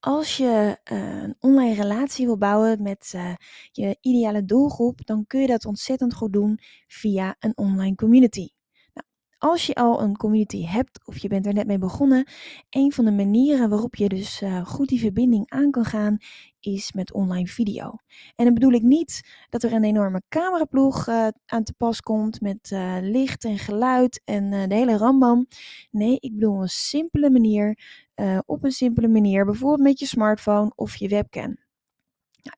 Als je uh, een online relatie wil bouwen met uh, je ideale doelgroep, dan kun je dat ontzettend goed doen via een online community. Als je al een community hebt of je bent er net mee begonnen, een van de manieren waarop je dus uh, goed die verbinding aan kan gaan, is met online video. En dan bedoel ik niet dat er een enorme cameraploeg uh, aan te pas komt met uh, licht en geluid en de hele rambam. Nee, ik bedoel een simpele manier, op een simpele manier, bijvoorbeeld met je smartphone of je webcam.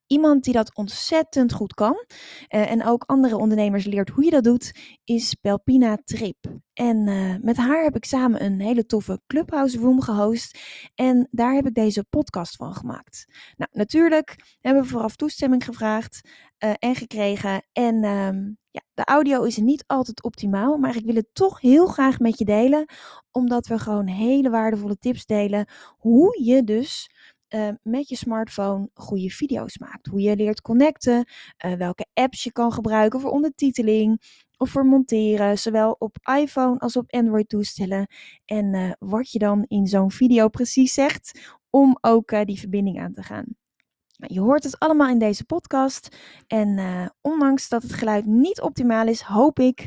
Iemand die dat ontzettend goed kan uh, en ook andere ondernemers leert hoe je dat doet, is Pelpina Trip. En uh, met haar heb ik samen een hele toffe Clubhouse Room gehost en daar heb ik deze podcast van gemaakt. Nou, natuurlijk hebben we vooraf toestemming gevraagd uh, en gekregen en ja, de audio is niet altijd optimaal, maar ik wil het toch heel graag met je delen, omdat we gewoon hele waardevolle tips delen hoe je dus uh, met je smartphone goede video's maakt. Hoe je leert connecten, uh, welke apps je kan gebruiken voor ondertiteling of voor monteren, zowel op iPhone als op Android toestellen. En uh, wat je dan in zo'n video precies zegt om ook die verbinding aan te gaan. Je hoort het allemaal in deze podcast. En ondanks dat het geluid niet optimaal is, hoop ik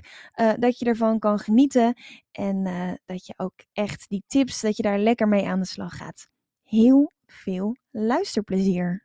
dat je ervan kan genieten. En dat je ook echt die tips, dat je daar lekker mee aan de slag gaat. Heel veel luisterplezier.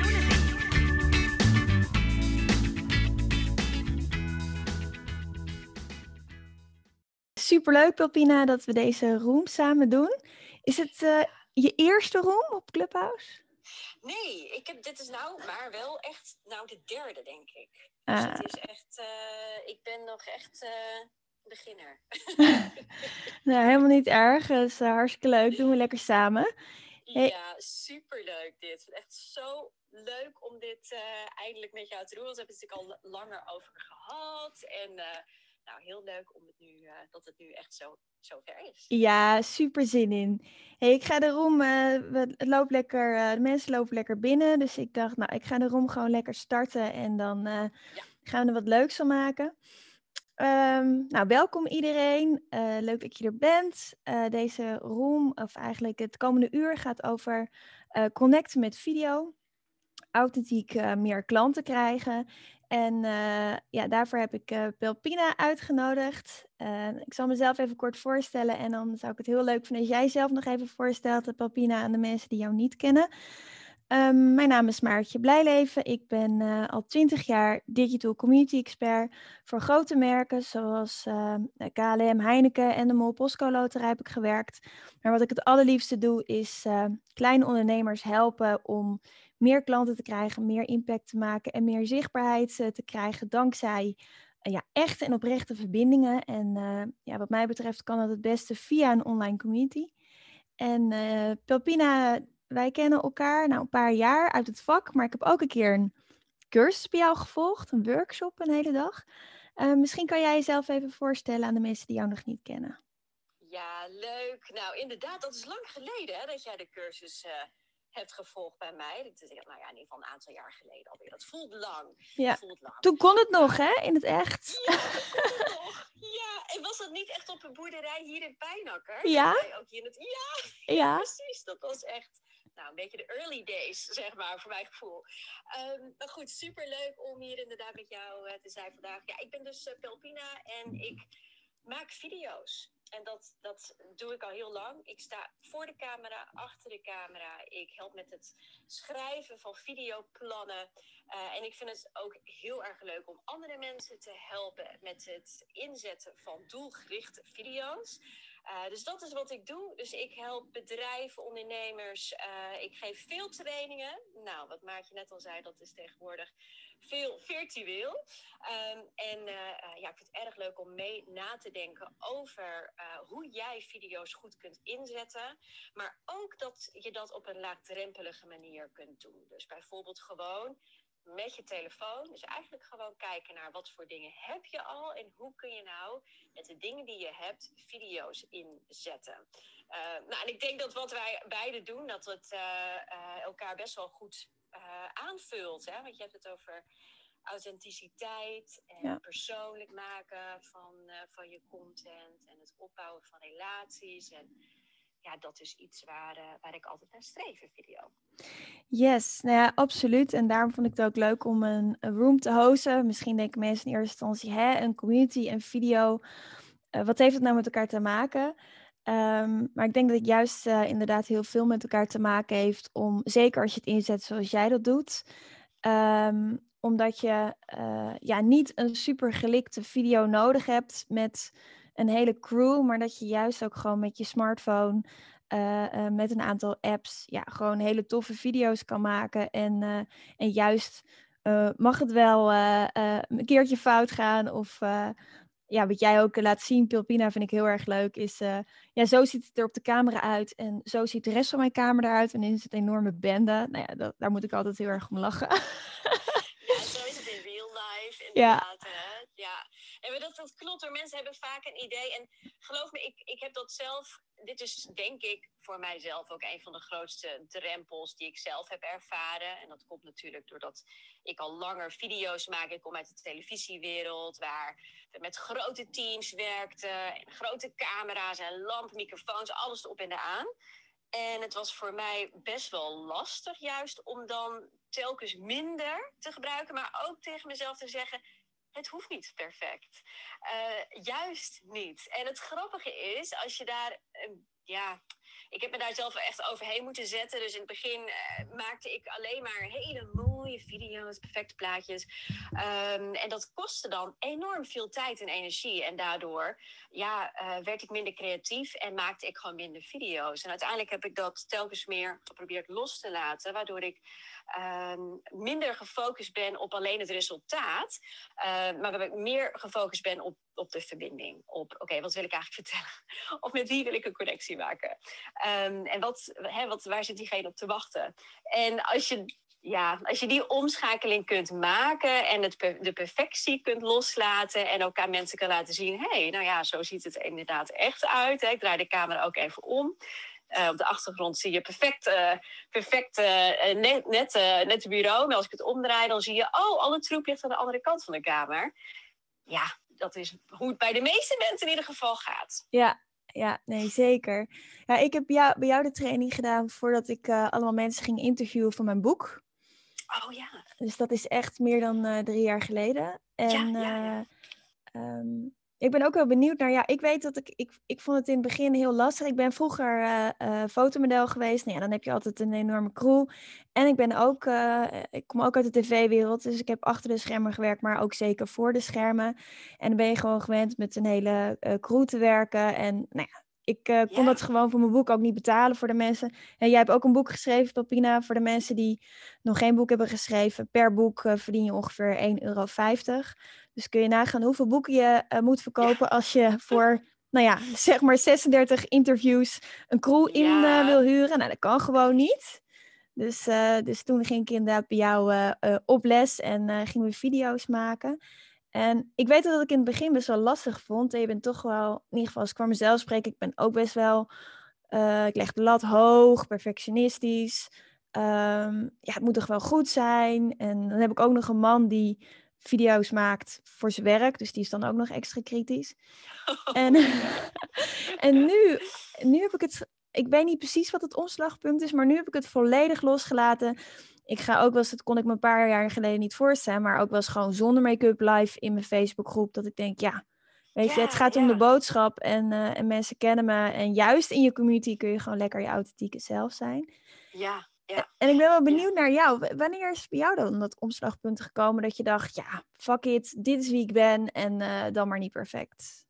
Superleuk, Pelpina, dat we deze room samen doen. Is het uh, je eerste room op Clubhouse? Nee, ik heb, dit is nou maar wel echt nou de derde, denk ik. Dus ah. het is echt, uh, ik ben nog echt uh, beginner. nou, helemaal niet erg. Het is hartstikke leuk. Doen we lekker samen. Hey. Ja, superleuk dit. Echt zo leuk om dit eindelijk met jou te doen. Want we hebben het natuurlijk al langer over gehad. En nou, heel leuk om het nu, uh, dat het nu echt zo, zo ver is. Ja, super zin in. Hey, ik ga de room, uh, het loopt lekker, uh, de mensen lopen lekker binnen. Dus ik dacht, nou, ik ga de room gewoon lekker starten en dan ja. gaan we er wat leuks van maken. Um, nou, welkom iedereen. leuk dat je er bent. deze room, of eigenlijk het komende uur, gaat over connecten met video authentiek meer klanten krijgen en uh, ja, daarvoor heb ik Pelpina uitgenodigd. Uh, ik zal mezelf even kort voorstellen en dan zou ik het heel leuk vinden als jij zelf nog even voorstelt, Pelpina, aan de mensen die jou niet kennen. Um, mijn naam is Maartje Blijleven. Ik ben al twintig jaar digital community expert voor grote merken zoals KLM, Heineken en de Mol Postco Loterij heb ik gewerkt. Maar wat ik het allerliefste doe is kleine ondernemers helpen om meer klanten te krijgen, meer impact te maken en meer zichtbaarheid uh, te krijgen dankzij uh, ja, echte en oprechte verbindingen. En uh, ja, wat mij betreft kan dat het beste via een online community. En Pelpina, wij kennen elkaar nou een paar jaar uit het vak, maar ik heb ook een keer een cursus bij jou gevolgd, een workshop een hele dag. misschien kan jij jezelf even voorstellen aan de mensen die jou nog niet kennen. Ja, leuk. Nou, inderdaad, dat is lang geleden hè, dat jij de cursus hebt gevolgd bij mij. Dat is nou ja, in ieder geval een aantal jaar geleden alweer. Dat voelt lang. Ja. Voelt lang. Toen kon het nog, hè? In het echt. Ja, ja, en was dat niet echt op een boerderij hier in Pijnakker? Ja. Ook hier in het... ja. ja, precies. Dat was echt nou, een beetje de early days, zeg maar, voor mijn gevoel. Um, maar goed, super leuk om hier inderdaad met jou uh, te zijn vandaag. Ja, ik ben dus uh, Pelpina en ik maak video's. En dat, dat doe ik al heel lang. Ik sta voor de camera, achter de camera. Ik help met het schrijven van videoplannen. Uh, en ik vind het ook heel erg leuk om andere mensen te helpen met het inzetten van doelgerichte video's. Uh, dus dat is wat ik doe. Dus ik help bedrijven, ondernemers. Uh, ik geef veel trainingen. Nou, wat Maartje net al zei, dat is tegenwoordig veel virtueel. Um, en uh, ja, ik vind het erg leuk om mee na te denken over hoe jij video's goed kunt inzetten. Maar ook dat je dat op een laagdrempelige manier kunt doen. Dus bijvoorbeeld gewoon met je telefoon. Dus eigenlijk gewoon kijken naar wat voor dingen heb je al en hoe kun je nou met de dingen die je hebt video's inzetten. Nou, en ik denk dat wat wij beide doen, dat het elkaar best wel goed aanvult. Hè? Want je hebt het over authenticiteit en ja. persoonlijk maken van, van je content en het opbouwen van relaties. En ja, dat is iets waar, uh, waar ik altijd naar streef in video. Yes, nou ja, absoluut. En daarom vond ik het ook leuk om een, een room te hosten. Misschien denken mensen in eerste instantie, hè, een community en video. Uh, wat heeft het nou met elkaar te maken? Um, maar ik denk dat het juist uh, inderdaad heel veel met elkaar te maken heeft om, zeker als je het inzet zoals jij dat doet, um, omdat je ja, niet een super gelikte video nodig hebt met een hele crew, maar dat je juist ook gewoon met je smartphone, uh, met een aantal apps, ja, gewoon hele toffe video's kan maken. En, en juist mag het wel een keertje fout gaan of ja, wat jij ook laat zien, Pilpina, vind ik heel erg leuk, is ja, zo ziet het er op de camera uit en zo ziet de rest van mijn kamer eruit en dan is het een enorme bende. Nou ja, dat, daar moet ik altijd heel erg om lachen. Ja, zo is het in real life inderdaad. Ja. Hè? ja. En dat, dat hoor. Mensen hebben vaak een idee. En geloof me, ik, ik heb dat zelf. Dit is denk ik voor mijzelf ook een van de grootste drempels die ik zelf heb ervaren. En dat komt natuurlijk doordat ik al langer video's maak. Ik kom uit de televisiewereld, waar we met grote teams werkten. En grote camera's en lampmicrofoons, alles erop en eraan. En het was voor mij best wel lastig, juist om dan telkens minder te gebruiken, maar ook tegen mezelf te zeggen: het hoeft niet perfect. Uh, juist niet. En het grappige is, als je daar, uh, ja, ik heb me daar zelf echt overheen moeten zetten. Dus in het begin uh, maakte ik alleen maar hele mooie video's, perfecte plaatjes. Um, en dat kostte dan enorm veel tijd en energie. En daardoor ja, uh, werd ik minder creatief en maakte ik gewoon minder video's. En uiteindelijk heb ik dat telkens meer geprobeerd los te laten. Waardoor ik um, minder gefocust ben op alleen het resultaat. Uh, maar waar ik meer gefocust ben op, op de verbinding. Op, oké, wat wil ik eigenlijk vertellen? of met wie wil ik een connectie maken? Um, en wat, hè, wat, waar zit diegene op te wachten? En als je ja, als je die omschakeling kunt maken en het, de perfectie kunt loslaten en ook aan mensen kan laten zien, hé, hey, nou ja, zo ziet het inderdaad echt uit. Ik draai de camera ook even om. Uh, op de achtergrond zie je perfect, uh, perfect uh, net, net, net het bureau. Maar als ik het omdraai, dan zie je, oh, alle troep ligt aan de andere kant van de kamer. Ja, dat is hoe het bij de meeste mensen in ieder geval gaat. Ja, ja, nee, zeker. Ja, ik heb jou, bij jou de training gedaan voordat ik allemaal mensen ging interviewen voor mijn boek. Oh ja. Dus dat is echt meer dan uh, drie jaar geleden. En ja, ja, ja. Uh, um, ik ben ook wel benieuwd naar, ja, ik weet dat ik, ik, ik vond het in het begin heel lastig. Ik ben vroeger uh, fotomodel geweest. Nou ja, dan heb je altijd een enorme crew. En ik ben ook, ik kom ook uit de tv-wereld. Dus ik heb achter de schermen gewerkt, maar ook zeker voor de schermen. En dan ben je gewoon gewend met een hele crew te werken. En nou ja, ik uh, kon ja. dat gewoon voor mijn boek ook niet betalen voor de mensen. En jij hebt ook een boek geschreven, Papina, voor de mensen die nog geen boek hebben geschreven. Per boek uh, verdien je ongeveer 1,50 euro. Dus kun je nagaan hoeveel boeken je uh, moet verkopen ja. als je voor, nou ja, zeg maar 36 interviews een crew in wil huren. Nou, dat kan gewoon niet. Dus, dus toen ging ik inderdaad bij jou op les en gingen we video's maken. En ik weet dat ik in het begin best wel lastig vond. En je bent toch wel, in ieder geval als ik voor mezelf spreek, ik ben ook best wel, uh, ik leg de lat hoog, perfectionistisch. Um, ja, het moet toch wel goed zijn. En dan heb ik ook nog een man die video's maakt voor zijn werk. Dus die is dan ook nog extra kritisch. Oh, en, en nu, nu heb ik het, ik weet niet precies wat het omslagpunt is, maar nu heb ik het volledig losgelaten ik ga ook wel eens, dat kon ik me een paar jaar geleden niet voorstellen, maar ook wel eens gewoon zonder make-up live in mijn Facebookgroep. Dat ik denk, ja, weet je, het gaat ja. om de boodschap en, uh, en mensen kennen me. En juist in je community kun je gewoon lekker je authentieke zelf zijn. Ja, ja. En ik ben wel benieuwd naar jou. Wanneer is bij jou dan dat omslagpunt gekomen dat je dacht, ja, fuck it, dit is wie ik ben en uh, dan maar niet perfect?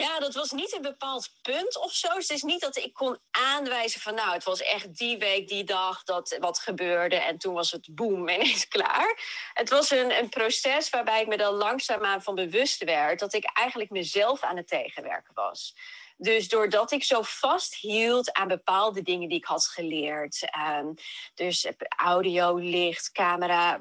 Ja, dat was niet een bepaald punt of zo. Het is niet dat ik kon aanwijzen van nou, het was echt die week, die dag dat wat gebeurde en toen was het boem ineens klaar. Het was een, een proces waarbij ik me dan langzaamaan van bewust werd dat ik eigenlijk mezelf aan het tegenwerken was. Dus doordat ik zo vasthield aan bepaalde dingen die ik had geleerd. Um, dus audio, licht, camera,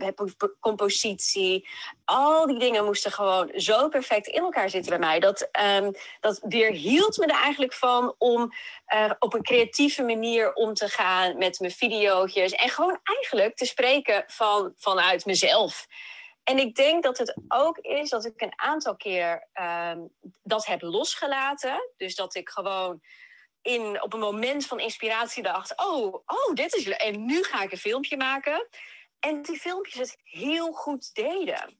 compositie. Al die dingen moesten gewoon zo perfect in elkaar zitten bij mij. Dat, um, dat weerhield me er eigenlijk van om uh, op een creatieve manier om te gaan met mijn video's. En gewoon eigenlijk te spreken van, vanuit mezelf. En ik denk dat het ook is dat ik een aantal keer um, dat heb losgelaten. Dus dat ik gewoon in, op een moment van inspiratie dacht: oh, oh, dit is. En nu ga ik een filmpje maken. En die filmpjes het heel goed deden.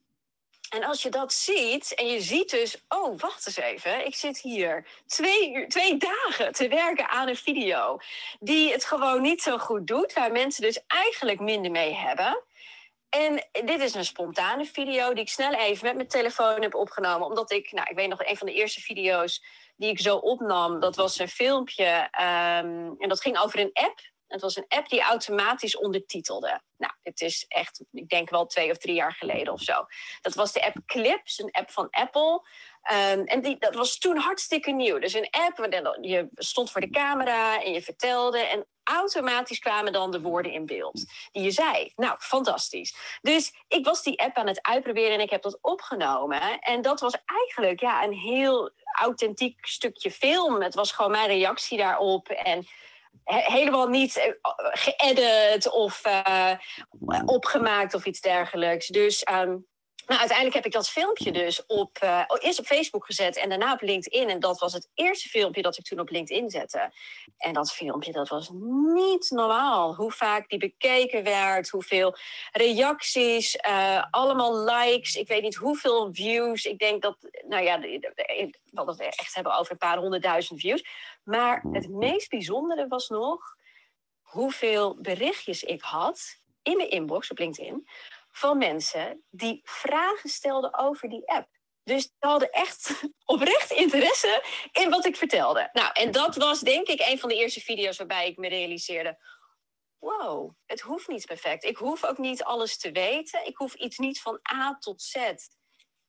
En als je dat ziet en je ziet dus, oh, wacht eens even, ik zit hier twee, uur, twee dagen te werken aan een video die het gewoon niet zo goed doet, waar mensen dus eigenlijk minder mee hebben. En dit is een spontane video die ik snel even met mijn telefoon heb opgenomen. Omdat ik, nou, ik weet nog, een van de eerste video's die ik zo opnam, dat was een filmpje. Um, en dat ging over een app. Het was een app die automatisch ondertitelde. Nou, dit is echt, ik denk wel twee of drie jaar geleden of zo. Dat was de app Clips, een app van Apple. Um, en die, dat was toen hartstikke nieuw. Dus een app, je stond voor de camera en je vertelde. En automatisch kwamen dan de woorden in beeld die je zei. Nou, fantastisch. Dus ik was die app aan het uitproberen en ik heb dat opgenomen. En dat was eigenlijk ja, een heel authentiek stukje film. Het was gewoon mijn reactie daarop. En helemaal niet uh, geëdit of uh, opgemaakt of iets dergelijks. Dus um, nou, uiteindelijk heb ik dat filmpje dus op, uh, eerst op Facebook gezet en daarna op LinkedIn. En dat was het eerste filmpje dat ik toen op LinkedIn zette. En dat filmpje, dat was niet normaal. Hoe vaak die bekeken werd, hoeveel reacties, uh, allemaal likes. Ik weet niet hoeveel views. Ik denk dat, nou ja, we het echt hebben over een paar honderdduizend views. Maar het meest bijzondere was nog hoeveel berichtjes ik had in mijn inbox op LinkedIn van mensen die vragen stelden over die app. Dus die hadden echt oprecht interesse in wat ik vertelde. Nou, en dat was denk ik een van de eerste video's waarbij ik me realiseerde: wow, het hoeft niet perfect. Ik hoef ook niet alles te weten. Ik hoef iets niet van A tot Z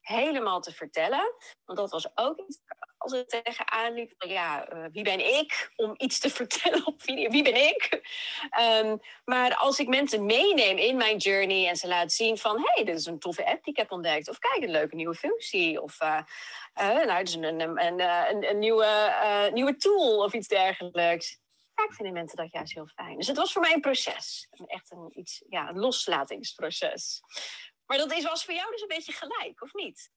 helemaal te vertellen. Want dat was ook iets als het tegenaan liep van ja, uh, wie ben ik om iets te vertellen op video? Wie ben ik? Um, maar als ik mensen meeneem in mijn journey en ze laat zien van hé, hey, dit is een toffe app die ik heb ontdekt. Of kijk, een leuke nieuwe functie. Of uh, nou, het is een, een, een, een, een nieuwe, nieuwe tool of iets dergelijks. Vaak vinden mensen dat juist heel fijn. Dus het was voor mij een proces. Echt een, iets, ja, een loslatingsproces. Maar dat is, was voor jou dus een beetje gelijk, of niet?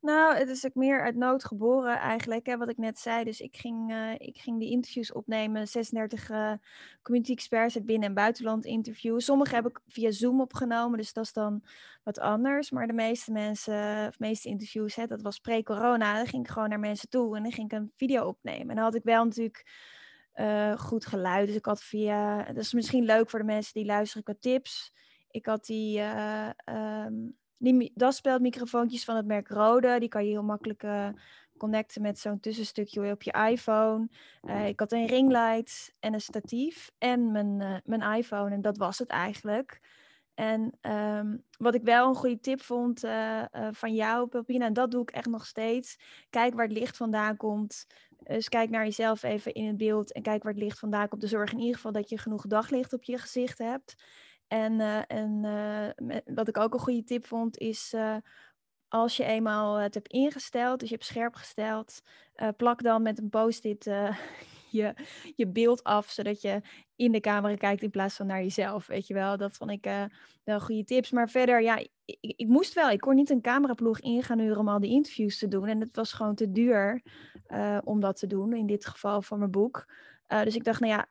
Nou, het is ook meer uit nood geboren eigenlijk, hè, wat ik net zei. Dus ik ging, uh, ik ging die interviews opnemen, 36 uh, community experts uit binnen- en buitenland interviews. Sommige heb ik via Zoom opgenomen, dus dat is dan wat anders. Maar de meeste mensen, of meeste interviews, hè, dat was pre-corona. Dan ging ik gewoon naar mensen toe en dan ging ik een video opnemen. En dan had ik wel natuurlijk uh, goed geluid. Dus ik had via, dat is misschien leuk voor de mensen die luisteren qua tips. Ik had die... Um, die daspeldmicrofoontjes van het merk Rode, die kan je heel makkelijk uh, connecten met zo'n tussenstukje op je iPhone. Uh, ik had een ringlight en een statief en mijn, uh, mijn iPhone en dat was het eigenlijk. En um, wat ik wel een goede tip vond van jou, Pelpina, en dat doe ik echt nog steeds. Kijk waar het licht vandaan komt. Dus kijk naar jezelf even in het beeld en kijk waar het licht vandaan komt. Dus zorg in ieder geval dat je genoeg daglicht op je gezicht hebt. En, uh, en uh, wat ik ook een goede tip vond, is uh, als je eenmaal het hebt ingesteld, dus je hebt scherp gesteld, plak dan met een post-it je, je beeld af, zodat je in de camera kijkt in plaats van naar jezelf. Weet je wel, dat vond ik wel goede tips. Maar verder, ja, ik, moest wel. Ik kon niet een cameraploeg ingaan om al die interviews te doen. En het was gewoon te duur om dat te doen, in dit geval voor mijn boek. dus ik dacht, nou ja,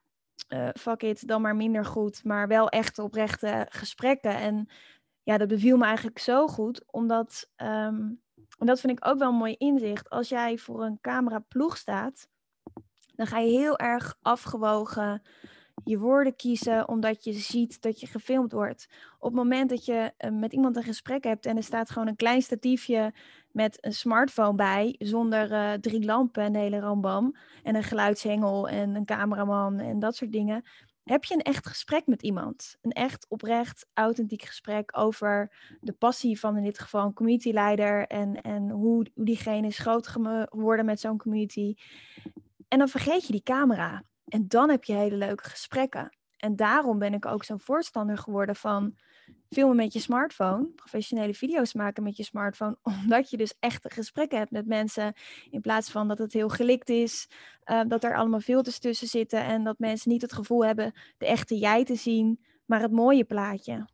uh, fuck it, dan maar minder goed, maar wel echt oprechte gesprekken. En ja, dat beviel me eigenlijk zo goed, omdat, um, en dat vind ik ook wel een mooi inzicht, als jij voor een cameraploeg staat, dan ga je heel erg afgewogen je woorden kiezen omdat je ziet dat je gefilmd wordt. Op het moment dat je eh, met iemand een gesprek hebt en er staat gewoon een klein statiefje met een smartphone bij, zonder uh, drie lampen en de hele rambam, en een geluidshengel en een cameraman en dat soort dingen, heb je een echt gesprek met iemand. Een echt oprecht, authentiek gesprek over de passie van in dit geval een communityleider en, en hoe, hoe diegene is groot geworden met zo'n community. En dan vergeet je die camera. En dan heb je hele leuke gesprekken. En daarom ben ik ook zo'n voorstander geworden van filmen met je smartphone, professionele video's maken met je smartphone, omdat je dus echte gesprekken hebt met mensen, in plaats van dat het heel gelikt is, uh, dat er allemaal filters tussen zitten en dat mensen niet het gevoel hebben de echte jij te zien, maar het mooie plaatje.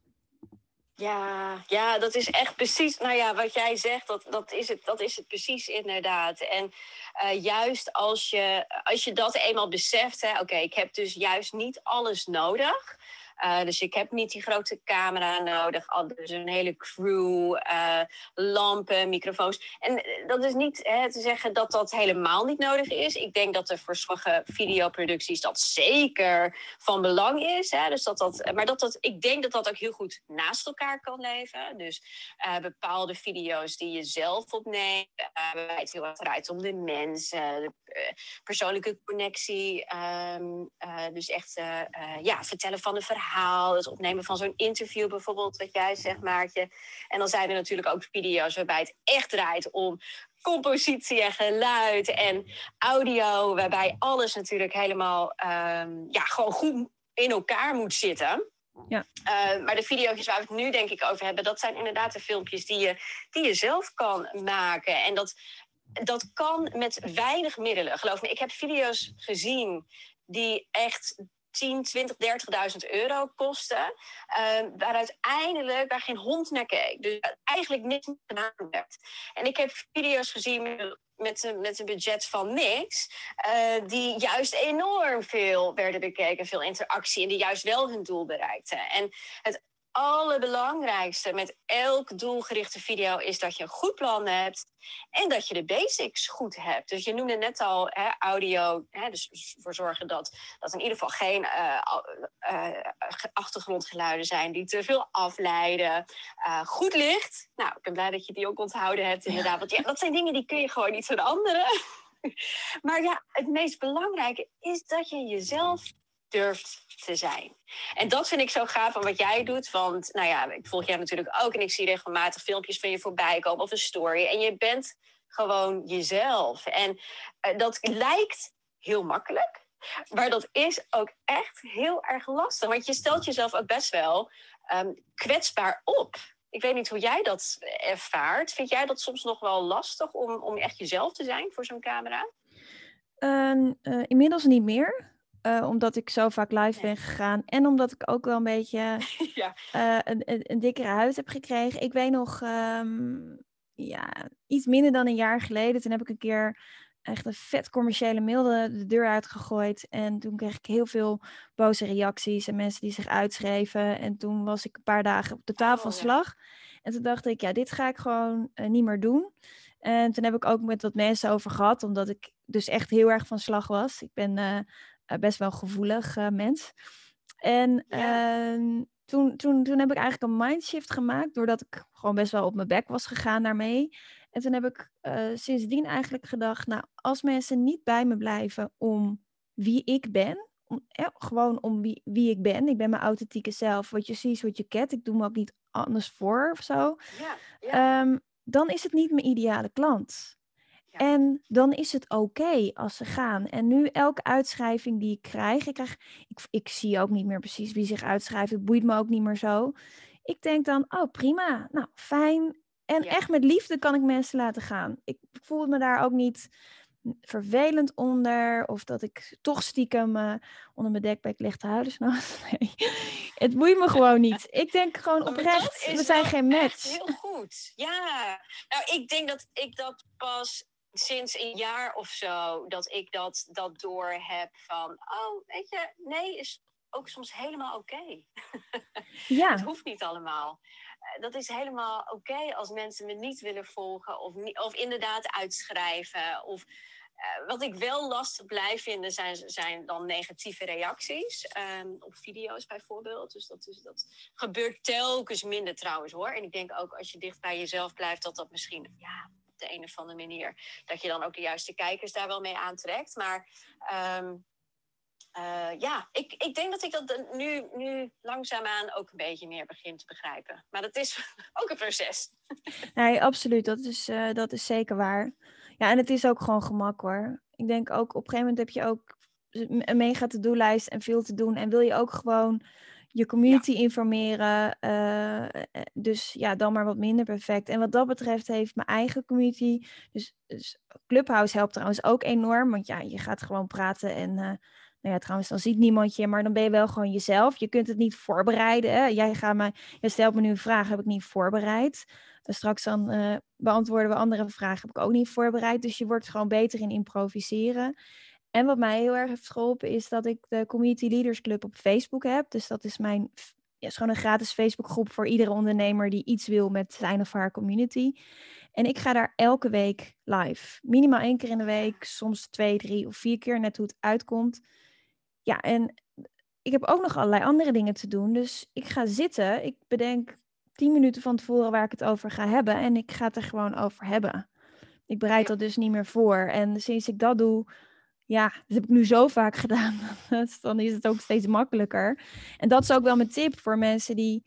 Ja, ja, dat is echt precies, nou ja, wat jij zegt, dat, dat, is, het, dat is het precies inderdaad. En uh, juist als je, als je dat eenmaal beseft, oké, ik heb dus juist niet alles nodig. Uh, dus ik heb niet die grote camera nodig, dus een hele crew, uh, lampen, microfoons. En dat is niet hè, te zeggen dat dat helemaal niet nodig is. Ik denk dat er voor sommige videoproducties dat zeker van belang is. Hè? Dus dat dat, maar dat dat, ik denk dat dat ook heel goed naast elkaar kan leven. Dus uh, bepaalde video's die je zelf opneemt, waarbij het heel erg draait om de mensen, de persoonlijke connectie. Um, dus echt ja, vertellen van de verhaal het opnemen van zo'n interview bijvoorbeeld, wat jij zegt, Maartje. En dan zijn er natuurlijk ook video's waarbij het echt draait om compositie en geluid en audio, waarbij alles natuurlijk helemaal um, ja, gewoon goed in elkaar moet zitten. Ja. Uh, maar de video's waar we het nu denk ik over hebben, dat zijn inderdaad de filmpjes die je, die je zelf kan maken. En dat, dat kan met weinig middelen. Geloof me, ik heb video's gezien die echt 10, 20, 30.000 euro kosten. Uh, waar uiteindelijk waar geen hond naar keek. Dus eigenlijk niks gedaan werd. En ik heb video's gezien met, met, met een budget van niks. Uh, die juist enorm veel werden bekeken. Veel interactie. En die juist wel hun doel bereikten. En het allerbelangrijkste met elk doelgerichte video is dat je een goed plan hebt en dat je de basics goed hebt. Dus je noemde net al hè, audio, hè, dus ervoor zorgen dat, dat in ieder geval geen uh, uh, achtergrondgeluiden zijn die te veel afleiden. Goed licht. Nou, ik ben blij dat je die ook onthouden hebt inderdaad. Want ja, dat zijn dingen die kun je gewoon niet veranderen. maar ja, het meest belangrijke is dat je jezelf durft te zijn. En dat vind ik zo gaaf van wat jij doet. Want nou ja, ik volg jij natuurlijk ook en ik zie regelmatig filmpjes van je voorbij komen of een story. En je bent gewoon jezelf. En uh, dat lijkt heel makkelijk. Maar dat is ook echt heel erg lastig. Want je stelt jezelf ook best wel um, kwetsbaar op. Ik weet niet hoe jij dat ervaart. Vind jij dat soms nog wel lastig om, om echt jezelf te zijn voor zo'n camera? Uh, uh, inmiddels niet meer. Uh, omdat ik zo vaak live ben gegaan. En omdat ik ook wel een beetje ja. uh, een, een, een, dikkere huid heb gekregen. Ik weet nog, um, ja, iets minder dan een jaar geleden. Toen heb ik een keer echt een vet commerciële mail de, de deur uitgegooid. En toen kreeg ik heel veel boze reacties en mensen die zich uitschreven. En toen was ik een paar dagen op totaal oh, van slag. Ja. En toen dacht ik, ja, dit ga ik gewoon uh, niet meer doen. En toen heb ik ook met wat mensen over gehad, omdat ik dus echt heel erg van slag was. Ik ben uh, best wel gevoelig uh, mens. En ja. uh, toen, toen, toen heb ik eigenlijk een mindshift gemaakt, doordat ik gewoon best wel op mijn bek was gegaan daarmee. En toen heb ik uh, sindsdien eigenlijk gedacht, nou, als mensen niet bij me blijven om wie ik ben, om, ja, gewoon om wie, wie ik ben, ik ben mijn authentieke zelf, wat je ziet, wat je kent, ik doe me ook niet anders voor of zo, ja, ja. Um, dan is het niet mijn ideale klant. En dan is het oké als ze gaan. En nu elke uitschrijving die ik krijg, ik, krijg ik, ik zie ook niet meer precies wie zich uitschrijft. Het boeit me ook niet meer zo. Ik denk dan, oh prima, nou fijn. En ja. echt met liefde kan ik mensen laten gaan. Ik voel me daar ook niet vervelend onder. Of dat ik toch stiekem uh, onder mijn dekbek lig te huilen. Nee, het boeit me gewoon niet. Ik denk gewoon oprecht, we zijn geen match. Heel goed. Ja, nou ik denk dat ik dat pas sinds een jaar of zo dat ik dat, dat door heb van, oh, weet je, nee is ook soms helemaal oké. Okay. Ja. het hoeft niet allemaal. Eh, dat is helemaal oké okay als mensen me niet willen volgen of, niet, of inderdaad uitschrijven. Of Uh, wat ik wel lastig blijf vinden zijn, zijn dan negatieve reacties. Um, op video's bijvoorbeeld. Dus dat, is, dat gebeurt telkens minder trouwens hoor. En ik denk ook als je dicht bij jezelf blijft, dat dat misschien ja, de een of andere manier. dat je dan ook de juiste kijkers daar wel mee aantrekt. Maar. Um, uh, ja, ik, ik denk dat ik dat nu, nu langzaamaan ook een beetje meer begin te begrijpen. Maar dat is ook een proces. Nee, absoluut. Dat is, uh, dat is zeker waar. Ja, en het is ook gewoon gemak hoor. Ik denk ook op een gegeven moment heb je ook een mega to-do-lijst en veel te doen. En wil je ook gewoon je community ja. informeren. Uh, dus ja, dan maar wat minder perfect. En wat dat betreft heeft mijn eigen community. Dus, dus Clubhouse helpt trouwens ook enorm. Want ja, je gaat gewoon praten en. Uh, nou ja, trouwens, dan ziet niemand je, maar dan ben je wel gewoon jezelf. Je kunt het niet voorbereiden. Hè? Jij, gaat me, jij stelt me nu een vraag, heb ik niet voorbereid. straks dan uh, beantwoorden we andere vragen, heb ik ook niet voorbereid. Dus je wordt gewoon beter in improviseren. En wat mij heel erg heeft geholpen is dat ik de Community Leaders Club op Facebook heb. Dus dat is mijn ja, is gewoon een gratis Facebookgroep voor iedere ondernemer die iets wil met zijn of haar community. En ik ga daar elke week live. Minimaal één keer in de week, soms twee, drie of vier keer, net hoe het uitkomt. Ja, en ik heb ook nog allerlei andere dingen te doen. Dus ik ga zitten. Ik bedenk tien minuten van tevoren waar ik het over ga hebben. En ik ga het er gewoon over hebben. Ik bereid dat dus niet meer voor. En sinds ik dat doe, ja, dat heb ik nu zo vaak gedaan. Dus dan is het ook steeds makkelijker. En dat is ook wel mijn tip voor mensen die,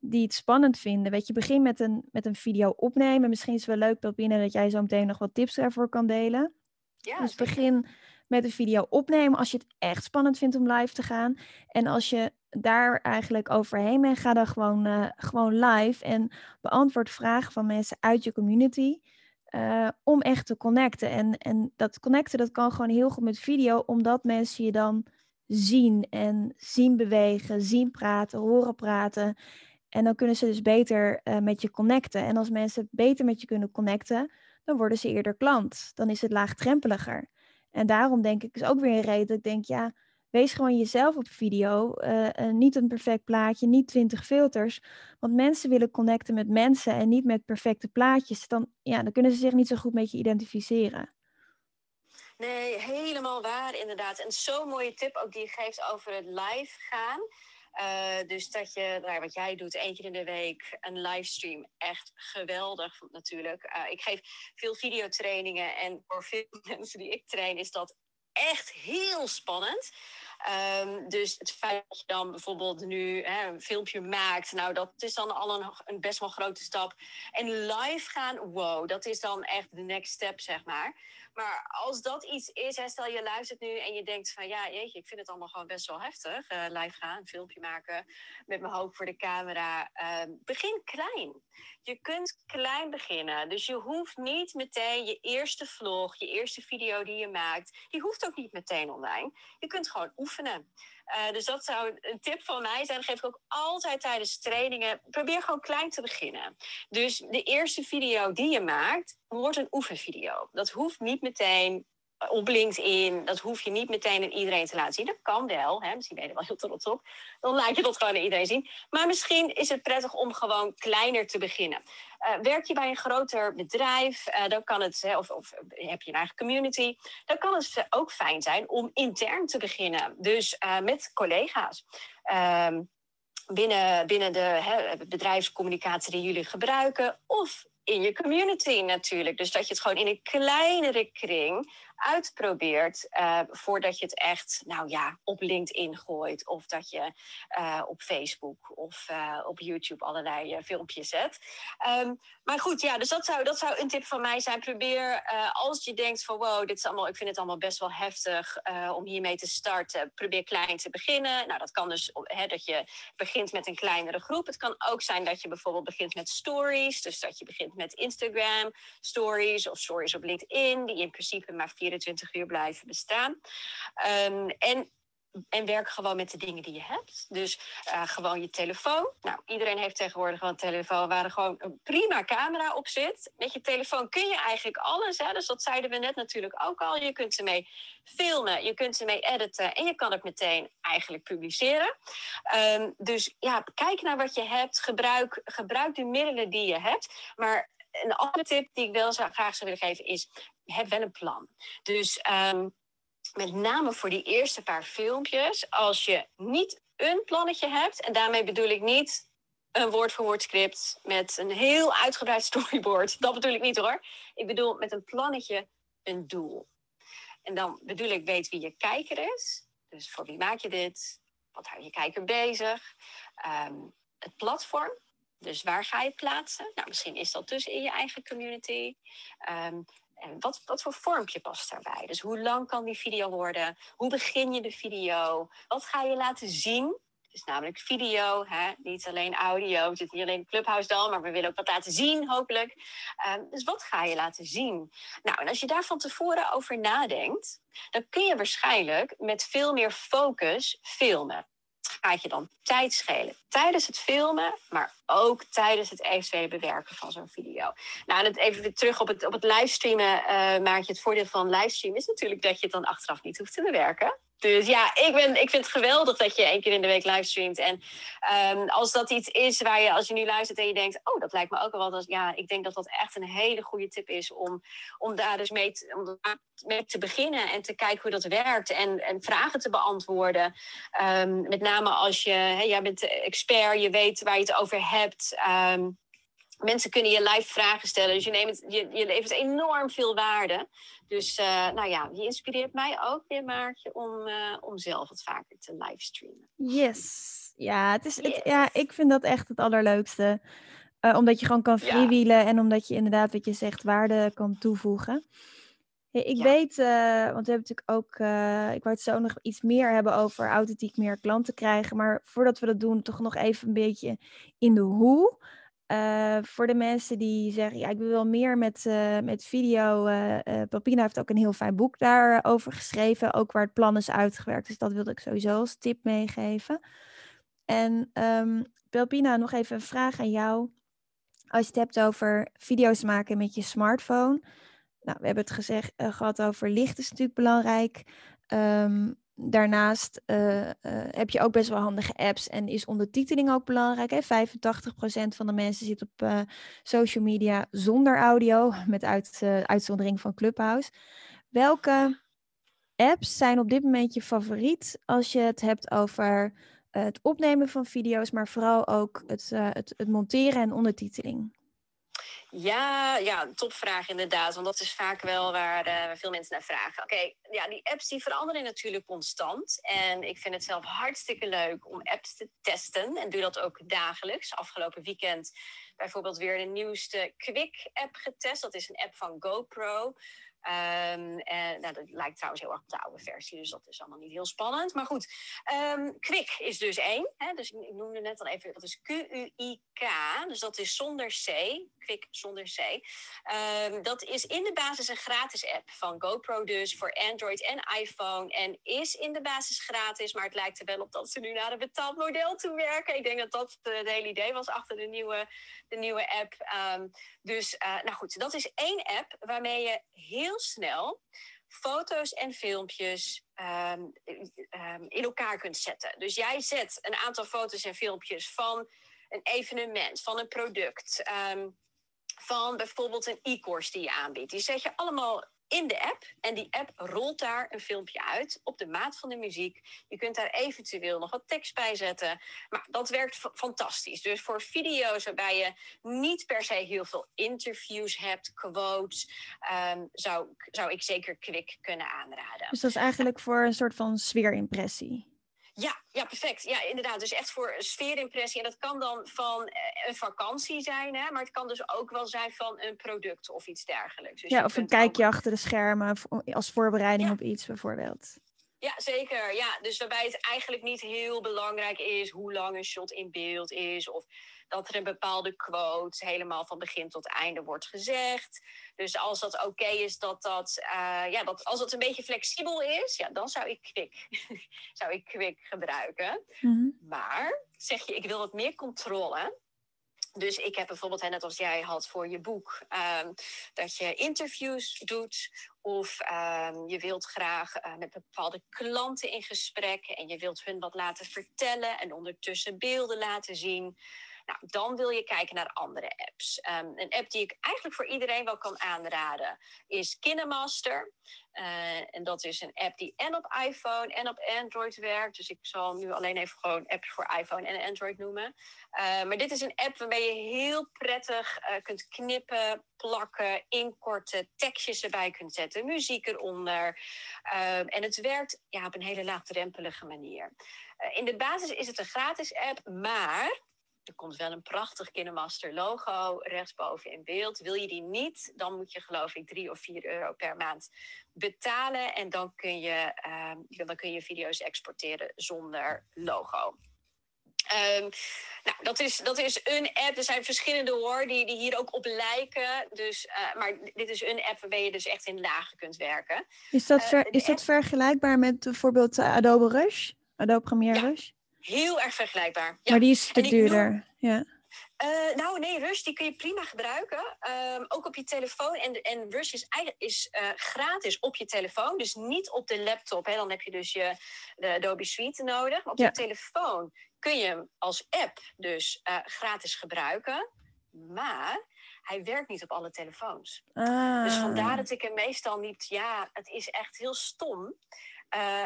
die het spannend vinden. Weet je, begin met een, met een video opnemen. Misschien is het wel leuk, binnen dat jij zo meteen nog wat tips ervoor kan delen. Ja, dus begin met een video opnemen als je het echt spannend vindt om live te gaan. En als je daar eigenlijk overheen bent, ga dan gewoon, uh, gewoon live en beantwoord vragen van mensen uit je community. Uh, om echt te connecten. En, en dat connecten, dat kan gewoon heel goed met video, omdat mensen je dan zien en zien bewegen, zien praten, horen praten. En dan kunnen ze dus beter uh, met je connecten. En als mensen beter met je kunnen connecten, dan worden ze eerder klant. Dan is het laagdrempeliger. En daarom denk ik, is ook weer een reden dat ik denk, ja, wees gewoon jezelf op video. Uh, niet een perfect plaatje, niet twintig filters. Want mensen willen connecten met mensen en niet met perfecte plaatjes. Dan, ja, dan kunnen ze zich niet zo goed met je identificeren. Nee, helemaal waar inderdaad. En zo'n mooie tip ook die je geeft over het live gaan. Uh, dus dat je, nou, wat jij doet, één keer in de week een livestream, echt geweldig natuurlijk. Uh, ik geef veel videotrainingen en voor veel mensen die ik train is dat echt heel spannend. Um, dus het feit dat je dan bijvoorbeeld nu hè, een filmpje maakt, nou dat is dan al een, een, best wel grote stap. En live gaan, wow, dat is dan echt de next step, zeg maar. Maar als dat iets is, stel je luistert nu en je denkt van ja, jeetje, ik vind het allemaal gewoon best wel heftig. Uh, live gaan, een filmpje maken met mijn hoofd voor de camera. Uh, begin klein. Je kunt klein beginnen. Dus je hoeft niet meteen je eerste vlog, je eerste video die je maakt, die hoeft ook niet meteen online. Je kunt gewoon oefenen. Uh, dus dat zou een tip van mij zijn. Dat geef ik ook altijd tijdens trainingen. Probeer gewoon klein te beginnen. Dus de eerste video die je maakt, wordt een oefenvideo. Dat hoeft niet meteen op LinkedIn. Dat hoef je niet meteen aan iedereen te laten zien. Dat kan wel. Hè? Misschien ben je er wel heel trots op. Dan laat je dat gewoon aan iedereen zien. Maar misschien is het prettig om gewoon kleiner te beginnen. Uh, werk je bij een groter bedrijf, uh, dan kan het, of, of, heb je een eigen community, dan kan het ook fijn zijn om intern te beginnen. Dus uh, met collega's. Ehm, binnen, binnen de hè, bedrijfscommunicatie die jullie gebruiken. Of in je community natuurlijk. Dus dat je het gewoon in een kleinere kring uitprobeert uh, voordat je het echt, nou ja, op LinkedIn gooit of dat je uh, op Facebook of uh, op YouTube allerlei filmpjes zet. Um, maar goed, ja, dus dat zou, dat zou een tip van mij zijn. Probeer als je denkt van wow, dit is allemaal, ik vind het allemaal best wel heftig om hiermee te starten. Probeer klein te beginnen. Nou, dat kan dus hè, dat je begint met een kleinere groep. Het kan ook zijn dat je bijvoorbeeld begint met stories. Dus dat je begint met Instagram stories of stories op LinkedIn, die in principe maar 24 uur blijven bestaan. Um, en en werk gewoon met de dingen die je hebt. Dus uh, gewoon je telefoon. Nou, iedereen heeft tegenwoordig een telefoon waar er gewoon een prima camera op zit. Met je telefoon kun je eigenlijk alles. Hè? Dus dat zeiden we net natuurlijk ook al. Je kunt ermee filmen, je kunt ermee editen en je kan het meteen eigenlijk publiceren. Um, dus ja, kijk naar wat je hebt. Gebruik, gebruik de middelen die je hebt. Maar een andere tip die ik wel zou, graag zou willen geven is: heb wel een plan. Dus ehm, met name voor die eerste paar filmpjes, als je niet een plannetje hebt, en daarmee bedoel ik niet een woord-voor-woord script met een heel uitgebreid storyboard. Dat bedoel ik niet hoor. Ik bedoel met een plannetje een doel. En dan bedoel ik, weet wie je kijker is. Dus voor wie maak je dit? Wat houdt je kijker bezig? Ehm, het platform. Dus waar ga je plaatsen? Nou, misschien is dat dus in je eigen community. Um, en wat, voor vormpje past daarbij? Dus hoe lang kan die video worden? Hoe begin je de video? Wat ga je laten zien? Het is namelijk video, hè? niet alleen audio. Het zit niet alleen Clubhouse dan, maar we willen ook wat laten zien, hopelijk. Um, dus wat ga je laten zien? Nou, en als je daar van tevoren over nadenkt, dan kun je waarschijnlijk met veel meer focus filmen gaat je dan tijd schelen tijdens het filmen, maar ook tijdens het eventuele bewerken van zo'n video. Nou, en even weer terug op het, op het livestreamen, uh, je Het voordeel van livestreamen is natuurlijk dat je het dan achteraf niet hoeft te bewerken. Dus ja, ik, ben, ik vind het geweldig dat je één keer in de week livestreamt. En um, als dat iets is waar je, als je nu luistert en je denkt, oh, dat lijkt me ook wel wat. Ja, ik denk dat dat echt een hele goede tip is om, om daar dus mee te, om mee te beginnen en te kijken hoe dat werkt en, en vragen te beantwoorden. Um, met name als je, hè, jij bent expert, je weet waar je het over hebt. Um, mensen kunnen je live vragen stellen. Dus je, neemt, je, je levert enorm veel waarde. Dus uh, nou ja, je inspireert mij ook weer, Maartje, om, uh, om zelf wat vaker te livestreamen. Yes. Ja, het is, het, ja, ik vind dat echt het allerleukste. Uh, omdat je gewoon kan freewheelen ja. en omdat je inderdaad, wat je zegt, waarde kan toevoegen. Hey, ik ja. weet, want we hebben natuurlijk ook, ik wou het zo nog iets meer hebben over authentiek meer klanten krijgen. Maar voordat we dat doen, toch nog even een beetje in de hoe. Uh, voor de mensen die zeggen, ja, ik wil wel meer met, met video. Papina heeft ook een heel fijn boek daarover geschreven, ook waar het plan is uitgewerkt. Dus dat wilde ik sowieso als tip meegeven. En um, Pelpina, nog even een vraag aan jou. Als je het hebt over video's maken met je smartphone. Nou, we hebben het gezegd, gehad over licht is natuurlijk belangrijk. Um, Daarnaast uh, uh, heb je ook best wel handige apps en is ondertiteling ook belangrijk. Hè? 85% van de mensen zit op social media zonder audio, met uit, uitzondering van Clubhouse. Welke apps zijn op dit moment je favoriet als je het hebt over het opnemen van video's, maar vooral ook het, het, het monteren en ondertiteling? Ja, ja, topvraag inderdaad. Want dat is vaak wel waar uh, veel mensen naar vragen. Oké, ja, die apps die veranderen natuurlijk constant. En ik vind het zelf hartstikke leuk om apps te testen. En doe dat ook dagelijks. Afgelopen weekend bijvoorbeeld weer de nieuwste Quick-app getest. Dat is een app van GoPro. En, nou, dat lijkt trouwens heel erg op de oude versie, dus dat is allemaal niet heel spannend. Maar goed, um, Quick is dus één. Hè? Dus ik noemde net al even, dat is Q-U-I-K. Dus dat is zonder C. Quick zonder C. Um, dat is in de basis een gratis app van GoPro dus voor Android en iPhone. En is in de basis gratis, maar het lijkt er wel op dat ze nu naar een betaald model toe werken. Ik denk dat dat het hele idee was achter de nieuwe, de nieuwe app. dus, uh, nou goed, dat is één app waarmee je heel snel foto's en filmpjes um, um, in elkaar kunt zetten. Dus jij zet een aantal foto's en filmpjes van een evenement, van een product, um, van bijvoorbeeld een e-course die je aanbiedt. Die zet je allemaal in de app. En die app rolt daar een filmpje uit op de maat van de muziek. Je kunt daar eventueel nog wat tekst bij zetten. Maar dat werkt fantastisch. Dus voor video's waarbij je niet per se heel veel interviews hebt, quotes, um, zou, zou ik zeker Quick kunnen aanraden. Dus dat is eigenlijk voor een soort van sfeerimpressie. Ja, ja, perfect. Ja, inderdaad. Dus echt voor sfeerimpressie. En dat kan dan van eh, een vakantie zijn, hè? maar het kan dus ook wel zijn van een product of iets dergelijks. Dus ja, of een kijkje ook... achter de schermen als voorbereiding ja. op iets bijvoorbeeld. Ja, zeker. Ja, dus waarbij het eigenlijk niet heel belangrijk is hoe lang een shot in beeld is. Of dat er een bepaalde quote helemaal van begin tot einde wordt gezegd. Dus als dat oké is, dat dat, uh, ja, dat, als het een beetje flexibel is, ja, dan zou ik Quick, zou ik quick gebruiken. Mm -hmm. Maar zeg je, ik wil wat meer controle. Dus ik heb bijvoorbeeld, net als jij had voor je boek, um, dat je interviews doet. Of um, je wilt graag uh, met bepaalde klanten in gesprek en je wilt hun wat laten vertellen en ondertussen beelden laten zien. Nou, dan wil je kijken naar andere apps. Ehm, een app die ik eigenlijk voor iedereen wel kan aanraden is KineMaster. Uh, en dat is een app die en op iPhone en op Android werkt. Dus ik zal nu alleen even gewoon apps voor iPhone en Android noemen. Uh, maar dit is een app waarmee je heel prettig uh, kunt knippen, plakken, inkorten, tekstjes erbij kunt zetten, muziek eronder. Ehm, en het werkt ja, op een hele laagdrempelige manier. in de basis is het een gratis app, maar er komt wel een prachtig KineMaster logo rechtsboven in beeld. Wil je die niet, dan moet je geloof ik 3 of 4 euro per maand betalen. En dan kun je, uh, dan kun je video's exporteren zonder logo. Um, nou, dat is, dat is een app. Er zijn verschillende hoor, die, die hier ook op lijken. Dus, uh, maar dit is een app waarbij je dus echt in lagen kunt werken. Is dat, ver, uh, is dat vergelijkbaar met bijvoorbeeld Adobe Rush? Adobe Premiere ja. Rush? Heel erg vergelijkbaar. Ja. Maar die is te duurder. Noem, ja. Uh, nou, nee, Rush die kun je prima gebruiken. Um, ook op je telefoon. En, en Rush is, is uh, gratis op je telefoon. Dus niet op de laptop. Hè. Dan heb je dus je, de Adobe Suite nodig. Maar op ja. je telefoon kun je hem als app dus uh, gratis gebruiken. Maar hij werkt niet op alle telefoons. Ah. Dus vandaar dat ik hem meestal niet... Ja, het is echt heel stom. Uh,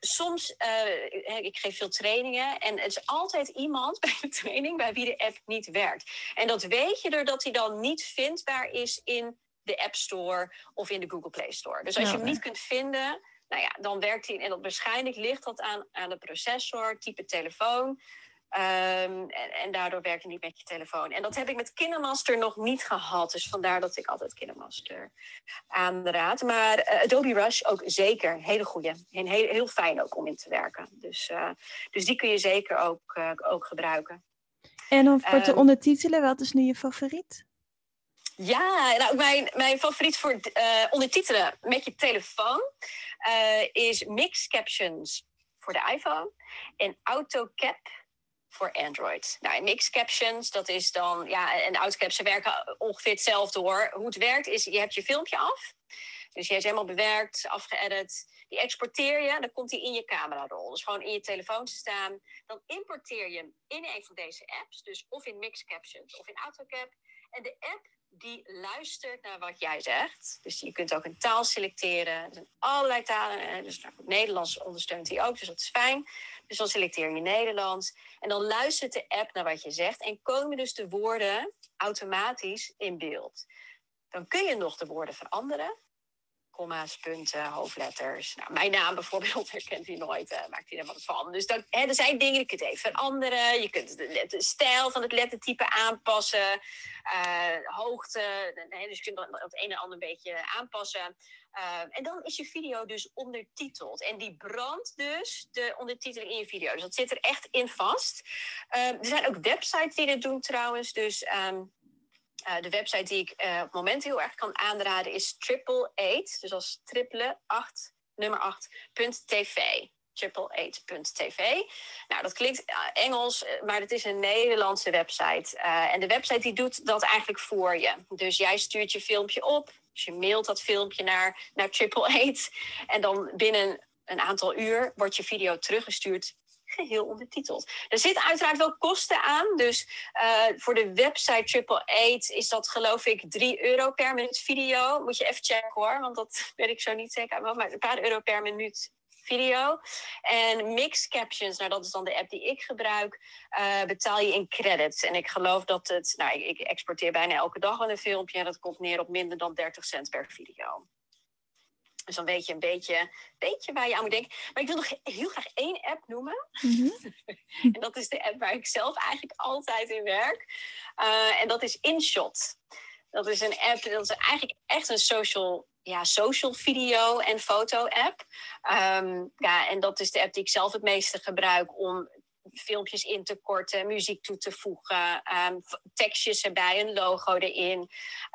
soms, uh, ik geef veel trainingen en er is altijd iemand bij de training bij wie de app niet werkt. En dat weet je doordat hij dan niet vindbaar is in de App Store of in de Google Play Store. Dus als je hem niet kunt vinden, nou ja, dan werkt hij. En dat waarschijnlijk ligt dat aan, aan de processor, type telefoon. Um, en, en, daardoor werkt het niet met je telefoon. En dat heb ik met KineMaster nog niet gehad. Dus vandaar dat ik altijd KineMaster aanraad. Maar uh, Adobe Rush ook zeker. Hele goede. En heel, heel fijn ook om in te werken. Dus, uh, dus die kun je zeker ook, uh, ook gebruiken. En dan voor te um, ondertitelen, wat is nu je favoriet? Ja, nou, mijn, mijn favoriet voor ondertitelen met je telefoon is Mix Captions voor de iPhone en AutoCap voor Android. Nou, en mixed captions, dat is dan, ja, en autocaps, ze werken ongeveer hetzelfde hoor. Hoe het werkt is, je hebt je filmpje af. Dus hij is helemaal bewerkt, afgeëdit. Die exporteer je, dan komt hij in je camerarol. Dus gewoon in je telefoon te staan. Dan importeer je hem in een van deze apps. Dus of in Mixed Captions of in AutoCap. En de app die luistert naar wat jij zegt. Dus je kunt ook een taal selecteren. Er zijn allerlei talen. Dus nou, Nederlands ondersteunt hij ook, dus dat is fijn. Dus dan selecteer je Nederlands. En dan luistert de app naar wat je zegt. En komen dus de woorden automatisch in beeld. Dan kun je nog de woorden veranderen. Komma's, punten, hoofdletters. Nou, mijn naam bijvoorbeeld herkent hij nooit, uh, maakt hij er wat van. Dus dan, hè, er zijn dingen, je kunt even veranderen. Je kunt de, stijl van het lettertype aanpassen. Uh, hoogte, dus je kunt het een en ander een beetje aanpassen. Uh, en dan is je video dus ondertiteld. En die brandt dus de ondertiteling in je video. Dus dat zit er echt in vast. er zijn ook websites die dit doen trouwens. Dus... Um, uh, de website die ik uh, op het moment heel erg kan aanraden is triple eight, dus als triple 8, nummer 8, .tv. triple8.tv. Nou, dat klinkt uh, Engels, maar het is een Nederlandse website. en de website die doet dat eigenlijk voor je. Dus jij stuurt je filmpje op, dus je mailt dat filmpje naar, naar triple eight. En dan binnen een aantal uur wordt je video teruggestuurd geheel ondertiteld. Er zitten uiteraard wel kosten aan. Dus uh, voor de website Triple Eight is dat geloof ik 3 euro per minuut video. Moet je even checken hoor, want dat weet ik zo niet zeker. Maar een paar euro per minuut video. En Mix Captions, nou dat is dan de app die ik gebruik, uh, betaal je in credits. En ik geloof dat het, nou ik exporteer bijna elke dag wel een filmpje en dat komt neer op minder dan 30 cent per video. Dus dan weet je een beetje, beetje waar je aan moet denken. Maar ik wil nog heel graag één app noemen. Mm-hmm. en dat is de app waar ik zelf eigenlijk altijd in werk. Uh, en dat is InShot. Dat is een app, dat is eigenlijk echt een social, ja, social video en foto app. Um, ja, en dat is de app die ik zelf het meeste gebruik om filmpjes in te korten, muziek toe te voegen, um, tekstjes erbij, een logo erin.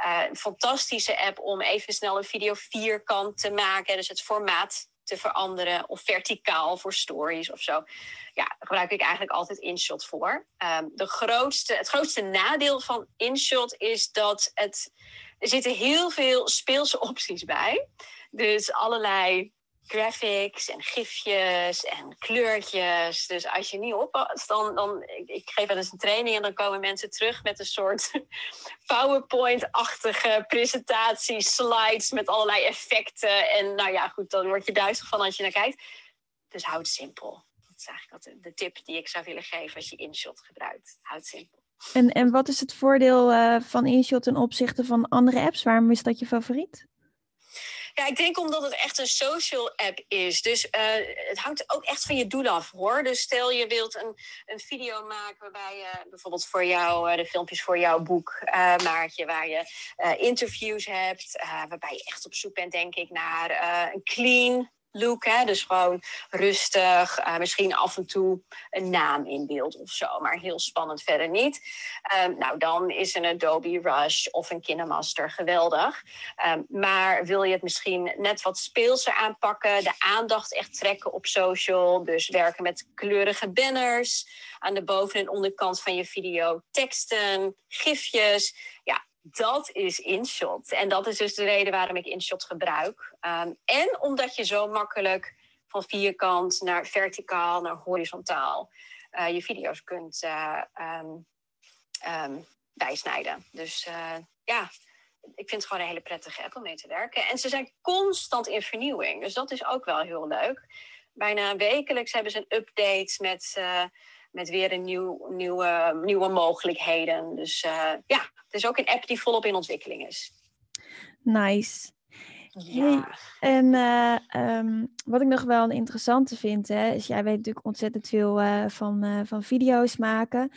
Uh, een fantastische app om even snel een video vierkant te maken, dus het formaat te veranderen of verticaal voor stories of zo. Ja, daar gebruik ik eigenlijk altijd InShot voor. Um, de grootste, het grootste nadeel van InShot is dat het, er zitten heel veel speelse opties bij. Dus allerlei graphics en gifjes en kleurtjes. Dus als je niet oppast, dan, dan ik, geef wel eens een training en dan komen mensen terug met een soort PowerPoint-achtige presentatie, slides met allerlei effecten. En nou ja, goed, dan word je duizelig van als je naar kijkt. Dus houd simpel. Dat is eigenlijk de, tip die ik zou willen geven als je InShot gebruikt. Houd simpel. En, en wat is het voordeel uh, van InShot ten opzichte van andere apps? Waarom is dat je favoriet? Ja, ik denk omdat het echt een social app is. Dus uh, het hangt ook echt van je doel af hoor. Dus stel je wilt een, een video maken waarbij je bijvoorbeeld voor jou, uh, de filmpjes voor jouw boek uh, maak je, waar je interviews hebt, waarbij je echt op zoek bent, denk ik, naar een clean look. Dus gewoon rustig, uh, misschien af en toe een naam in beeld of zo, maar heel spannend verder niet. Um, nou, dan is een Adobe Rush of een KineMaster geweldig. Um, maar wil je het misschien net wat speelser aanpakken, de aandacht echt trekken op social, dus werken met kleurige banners aan de boven- en onderkant van je video, teksten, gifjes. Ja, dat is InShot. En dat is dus de reden waarom ik InShot gebruik. Um, en omdat je zo makkelijk van vierkant naar verticaal naar horizontaal uh, je video's kunt uh, um, um, bijsnijden. Dus uh, ja, ik vind het gewoon een hele prettige app om mee te werken. En ze zijn constant in vernieuwing. Dus dat is ook wel heel leuk. Bijna wekelijks hebben ze een update met met weer een nieuw, nieuwe, nieuwe mogelijkheden. Dus uh, ja, het is ook een app die volop in ontwikkeling is. Nice. Ja. Hey, en uh, um, wat ik nog wel een interessante vind, hè, is jij weet natuurlijk ontzettend veel uh, van, van video's maken.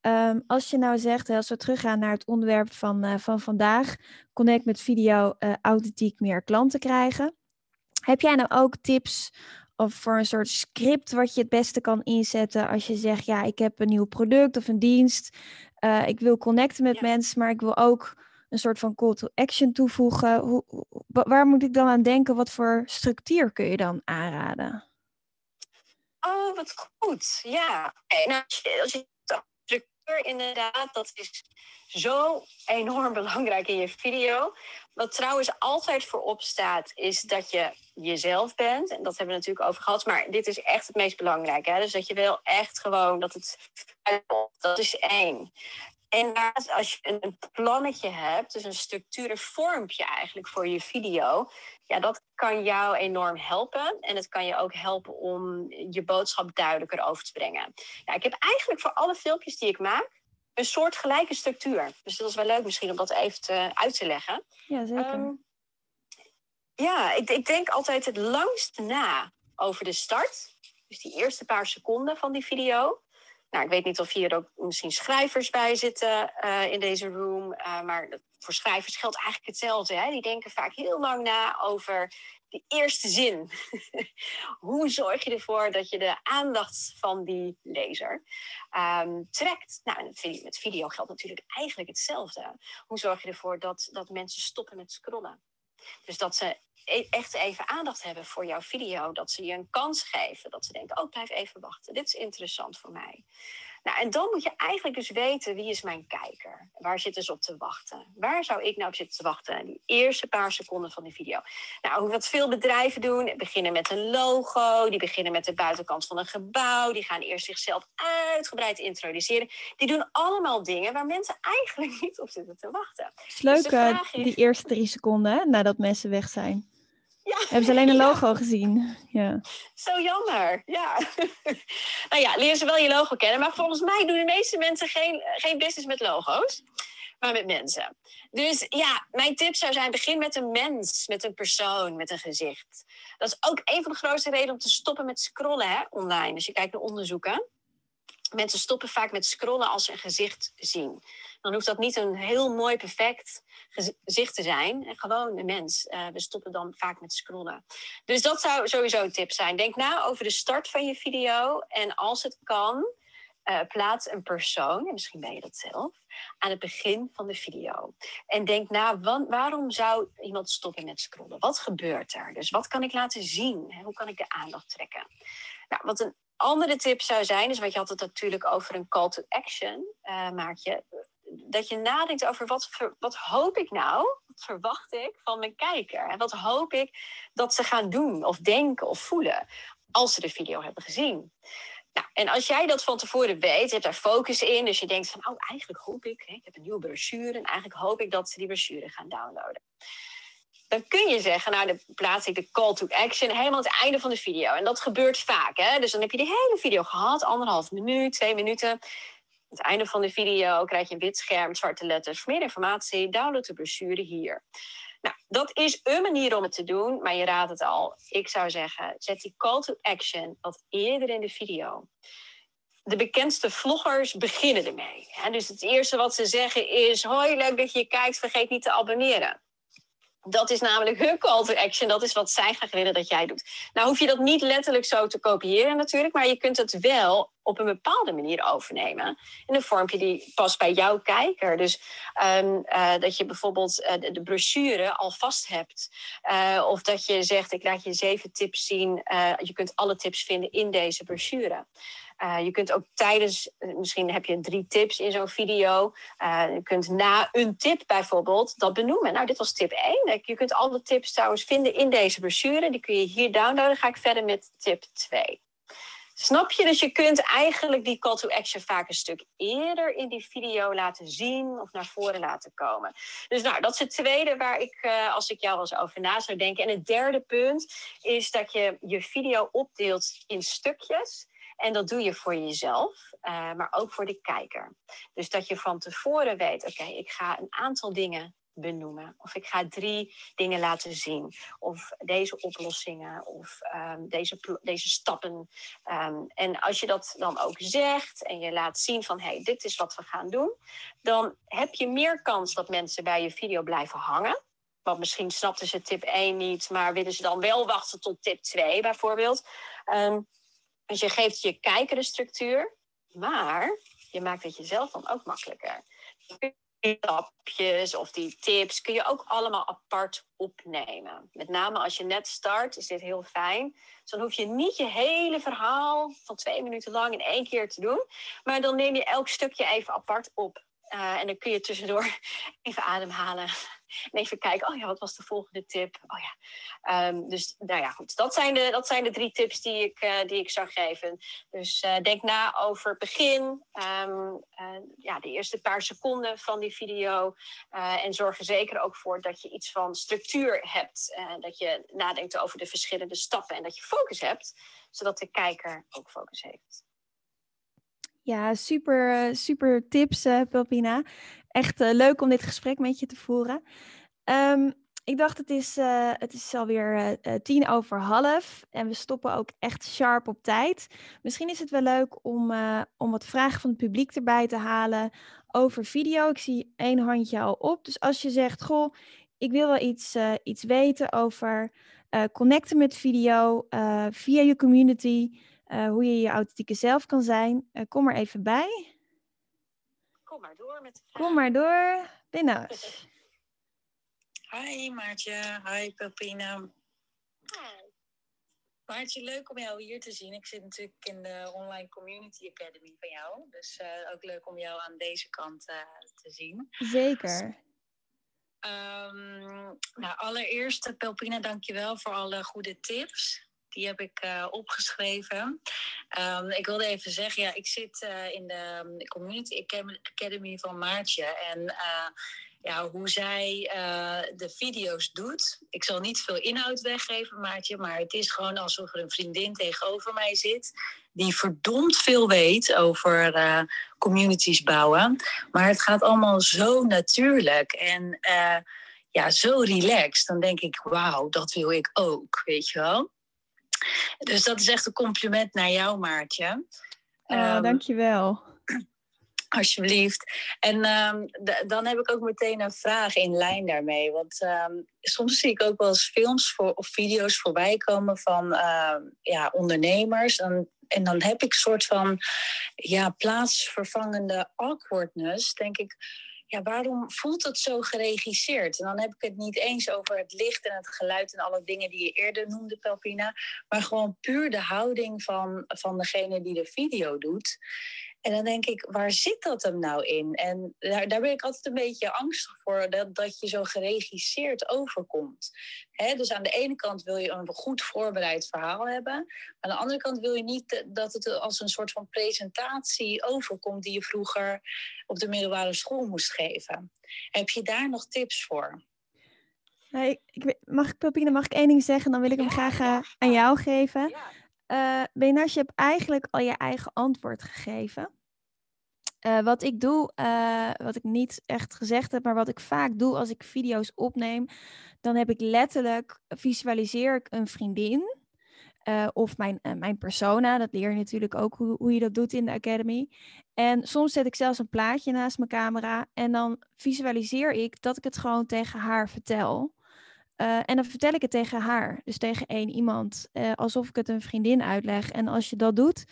Um, als je nou zegt, als we teruggaan naar het onderwerp van, van vandaag, connect met video authentiek meer klanten krijgen. Heb jij nou ook tips of voor een soort script wat je het beste kan inzetten als je zegt, ja, ik heb een nieuw product of een dienst. Uh, ik wil connecten met ja. mensen, maar ik wil ook een soort van call to action toevoegen. Hoe, waar moet ik dan aan denken? Wat voor structuur kun je dan aanraden? Oh, wat goed. Ja. Nou, als je inderdaad, dat is zo enorm belangrijk in je video. Wat trouwens altijd voorop staat, is dat je jezelf bent. En dat hebben we natuurlijk over gehad. Maar dit is echt het meest belangrijke. Hè? Dus dat je wel echt gewoon dat het. Dat is één. En als je een plannetje hebt, dus een structuur, een vormpje eigenlijk voor je video, ja, dat kan jou enorm helpen. En het kan je ook helpen om je boodschap duidelijker over te brengen. Ja, ik heb eigenlijk voor alle filmpjes die ik maak, een soort gelijke structuur. Dus dat is wel leuk misschien om dat even te, uit te leggen. Ja, zeker. Um, ja, ik, ik denk altijd het langst na over de start. Dus die eerste paar seconden van die video. Nou, ik weet niet of hier ook misschien schrijvers bij zitten uh, in deze room. Uh, maar voor schrijvers geldt eigenlijk hetzelfde. Hè? Die denken vaak heel lang na over die eerste zin. Hoe zorg je ervoor dat je de aandacht van die lezer um, trekt? Nou, met video, geldt natuurlijk eigenlijk hetzelfde. Hoe zorg je ervoor dat, dat mensen stoppen met scrollen? Dus dat ze echt even aandacht hebben voor jouw video. Dat ze je een kans geven. Dat ze denken, oh, blijf even wachten. Dit is interessant voor mij. Nou, en dan moet je eigenlijk dus weten wie is mijn kijker. Waar zitten ze op te wachten? Waar zou ik nou op zitten te wachten? Die eerste paar seconden van die video. Nou, wat veel bedrijven doen, beginnen met een logo. Die beginnen met de buitenkant van een gebouw. Die gaan eerst zichzelf uitgebreid introduceren. Die doen allemaal dingen waar mensen eigenlijk niet op zitten te wachten. Het is leuk, dus die eerste drie seconden nadat mensen weg zijn. Ja. Hebben ze alleen een logo ja. gezien? Ja. Zo jammer, ja. nou ja, leer ze wel je logo kennen. Maar volgens mij doen de meeste mensen geen, geen business met logo's. Maar met mensen. Dus ja, mijn tip zou zijn: begin met een mens, met een persoon, met een gezicht. Dat is ook een van de grootste redenen om te stoppen met scrollen hè, online. Als je kijkt naar onderzoeken. Mensen stoppen vaak met scrollen als ze een gezicht zien. Dan hoeft dat niet een heel mooi, perfect gezicht te zijn. Gewoon een mens. Uh, we stoppen dan vaak met scrollen. Dus dat zou sowieso een tip zijn. Denk na over de start van je video. En als het kan, uh, plaats een persoon, en misschien ben je dat zelf, aan het begin van de video. En denk na, waarom zou iemand stoppen met scrollen? Wat gebeurt er? Dus wat kan ik laten zien? Hoe kan ik de aandacht trekken? Nou, wat een andere tip zou zijn, is wat je had het natuurlijk over een call to action, uh, maak je, dat je nadenkt over wat, wat hoop ik nou, verwacht ik van mijn kijker? En wat hoop ik dat ze gaan doen of denken of voelen als ze de video hebben gezien? Nou, en als jij dat van tevoren weet, je hebt daar focus in, dus je denkt van, oh, eigenlijk hoop ik, ik heb een nieuwe brochure en eigenlijk hoop ik dat ze die brochure gaan downloaden. Dan kun je zeggen, nou, dan plaats ik de call to action helemaal aan het einde van de video. En dat gebeurt vaak, hè. Dus dan heb je de hele video gehad, anderhalf minuut, twee minuten. Aan het einde van de video krijg je een wit scherm, zwarte letters. Voor meer informatie, download de brochure hier. Nou, dat is een manier om het te doen, maar je raadt het al. Ik zou zeggen, zet die call to action wat eerder in de video. De bekendste vloggers beginnen ermee. Dus het eerste wat ze zeggen is: Hoi, leuk dat je kijkt, vergeet niet te abonneren. Dat is namelijk hun call to action. Dat is wat zij graag willen dat jij doet. Nou hoef je dat niet letterlijk zo te kopiëren natuurlijk, maar je kunt het wel op een bepaalde manier overnemen. In een vormpje die past bij jouw kijker. Dus um, uh, dat je bijvoorbeeld uh, de, de, brochure al vast hebt. Uh, of dat je zegt, ik laat je zeven tips zien. je kunt alle tips vinden in deze brochure. Je kunt ook tijdens, misschien heb je drie tips in zo'n video. Je kunt na een tip bijvoorbeeld dat benoemen. Nou, dit was tip 1. Je kunt alle tips trouwens vinden in deze brochure. Die kun je hier downloaden. Ga ik verder met tip 2. Snap je? Dus je kunt eigenlijk die call to action vaak een stuk eerder in die video laten zien of naar voren laten komen. Dus nou, dat is het tweede waar ik, uh, als ik jou eens over na zou denken. En het derde punt is dat je je video opdeelt in stukjes. En dat doe je voor jezelf, uh, maar ook voor de kijker. Dus dat je van tevoren weet, oké, ik ga een aantal dingen benoemen. Of ik ga drie dingen laten zien. Of deze oplossingen. Of um, deze, deze stappen. Um, en als je dat dan ook zegt en je laat zien van hé, hey, dit is wat we gaan doen. Dan heb je meer kans dat mensen bij je video blijven hangen. Want misschien snapten ze tip 1 niet, maar willen ze dan wel wachten tot tip 2 bijvoorbeeld. Um, dus je geeft je kijker de structuur, maar je maakt het jezelf dan ook makkelijker. Stapjes of die tips kun je ook allemaal apart opnemen. Met name als je net start is dit heel fijn. Dus dan hoef je niet je hele verhaal van twee minuten lang in één keer te doen. Maar dan neem je elk stukje even apart op. Uh, en dan kun je tussendoor even ademhalen. En even kijken, oh ja, wat was de volgende tip? Oh ja. Um, dus nou ja, goed. Dat zijn de, dat zijn de drie tips die ik, uh, die ik zou geven. Dus uh, denk na over het begin. Um, ja, de eerste paar seconden van die video. en zorg er zeker ook voor dat je iets van structuur hebt. dat je nadenkt over de verschillende stappen. En dat je focus hebt. Zodat de kijker ook focus heeft. Ja, super, super tips, uh, Pelpina. Echt uh, leuk om dit gesprek met je te voeren. Um, ik dacht, het is, uh, het is alweer tien over half en we stoppen ook echt sharp op tijd. Misschien is het wel leuk om, om wat vragen van het publiek erbij te halen over video. Ik zie één handje al op. Dus als je zegt, goh, ik wil wel iets, iets weten over connecten met video via je community... Uh, hoe je je authentieke zelf kan zijn. Uh, kom er even bij. Kom maar door met de vraag. Kom maar door. Binnenkort. Hi Maartje. Hi Pepina. Hi. Maartje, leuk om jou hier te zien. Ik zit natuurlijk in de Online Community Academy van jou. Dus uh, ook leuk om jou aan deze kant te zien. Zeker. Um, nou, allereerst, Pelpina, dankjewel voor alle goede tips. Die heb ik uh, opgeschreven. Um, ik wilde even zeggen, ja, ik zit uh, in de Community Academy van Maartje. En uh, ja, hoe zij de video's doet. Ik zal niet veel inhoud weggeven, Maartje. Maar het is gewoon alsof er een vriendin tegenover mij zit. Die verdomd veel weet over communities bouwen. Maar het gaat allemaal zo natuurlijk. En ja, zo relaxed. Dan denk ik, wauw, dat wil ik ook, weet je wel. Dus dat is echt een compliment naar jou, Maartje. Oh, um, dankjewel. Alsjeblieft. En um, dan heb ik ook meteen een vraag in lijn daarmee. Want um, soms zie ik ook wel eens films voor, of video's voorbij komen van ja, ondernemers. En, en dan heb ik een soort van ja, plaatsvervangende awkwardness. Denk ik, ja, waarom voelt het zo geregisseerd? En dan heb ik het niet eens over het licht en het geluid en alle dingen die je eerder noemde, Pelpina. Maar gewoon puur de houding van, van degene die de video doet. En dan denk ik, waar zit dat hem nou in? En daar, daar ben ik altijd een beetje angstig voor, dat, dat je zo geregisseerd overkomt. dus aan de ene kant wil je een goed voorbereid verhaal hebben. Aan de andere kant wil je niet dat het als een soort van presentatie overkomt die je vroeger op de middelbare school moest geven. Heb je daar nog tips voor? Nee, ik, mag, Pepine, mag ik één ding zeggen? Dan wil ik hem graag uh, aan jou geven. Ja. Uh, je hebt eigenlijk al je eigen antwoord gegeven. Uh, wat ik doe, uh, wat ik niet echt gezegd heb, maar wat ik vaak doe als ik video's opneem, dan heb ik letterlijk, visualiseer ik een vriendin of mijn, mijn persona. Dat leer je natuurlijk ook hoe, hoe je dat doet in de Academy. En soms zet ik zelfs een plaatje naast mijn camera en dan visualiseer ik dat ik het gewoon tegen haar vertel. Uh, en dan vertel ik het tegen haar, dus tegen één iemand, uh, alsof ik het een vriendin uitleg. En als je dat doet,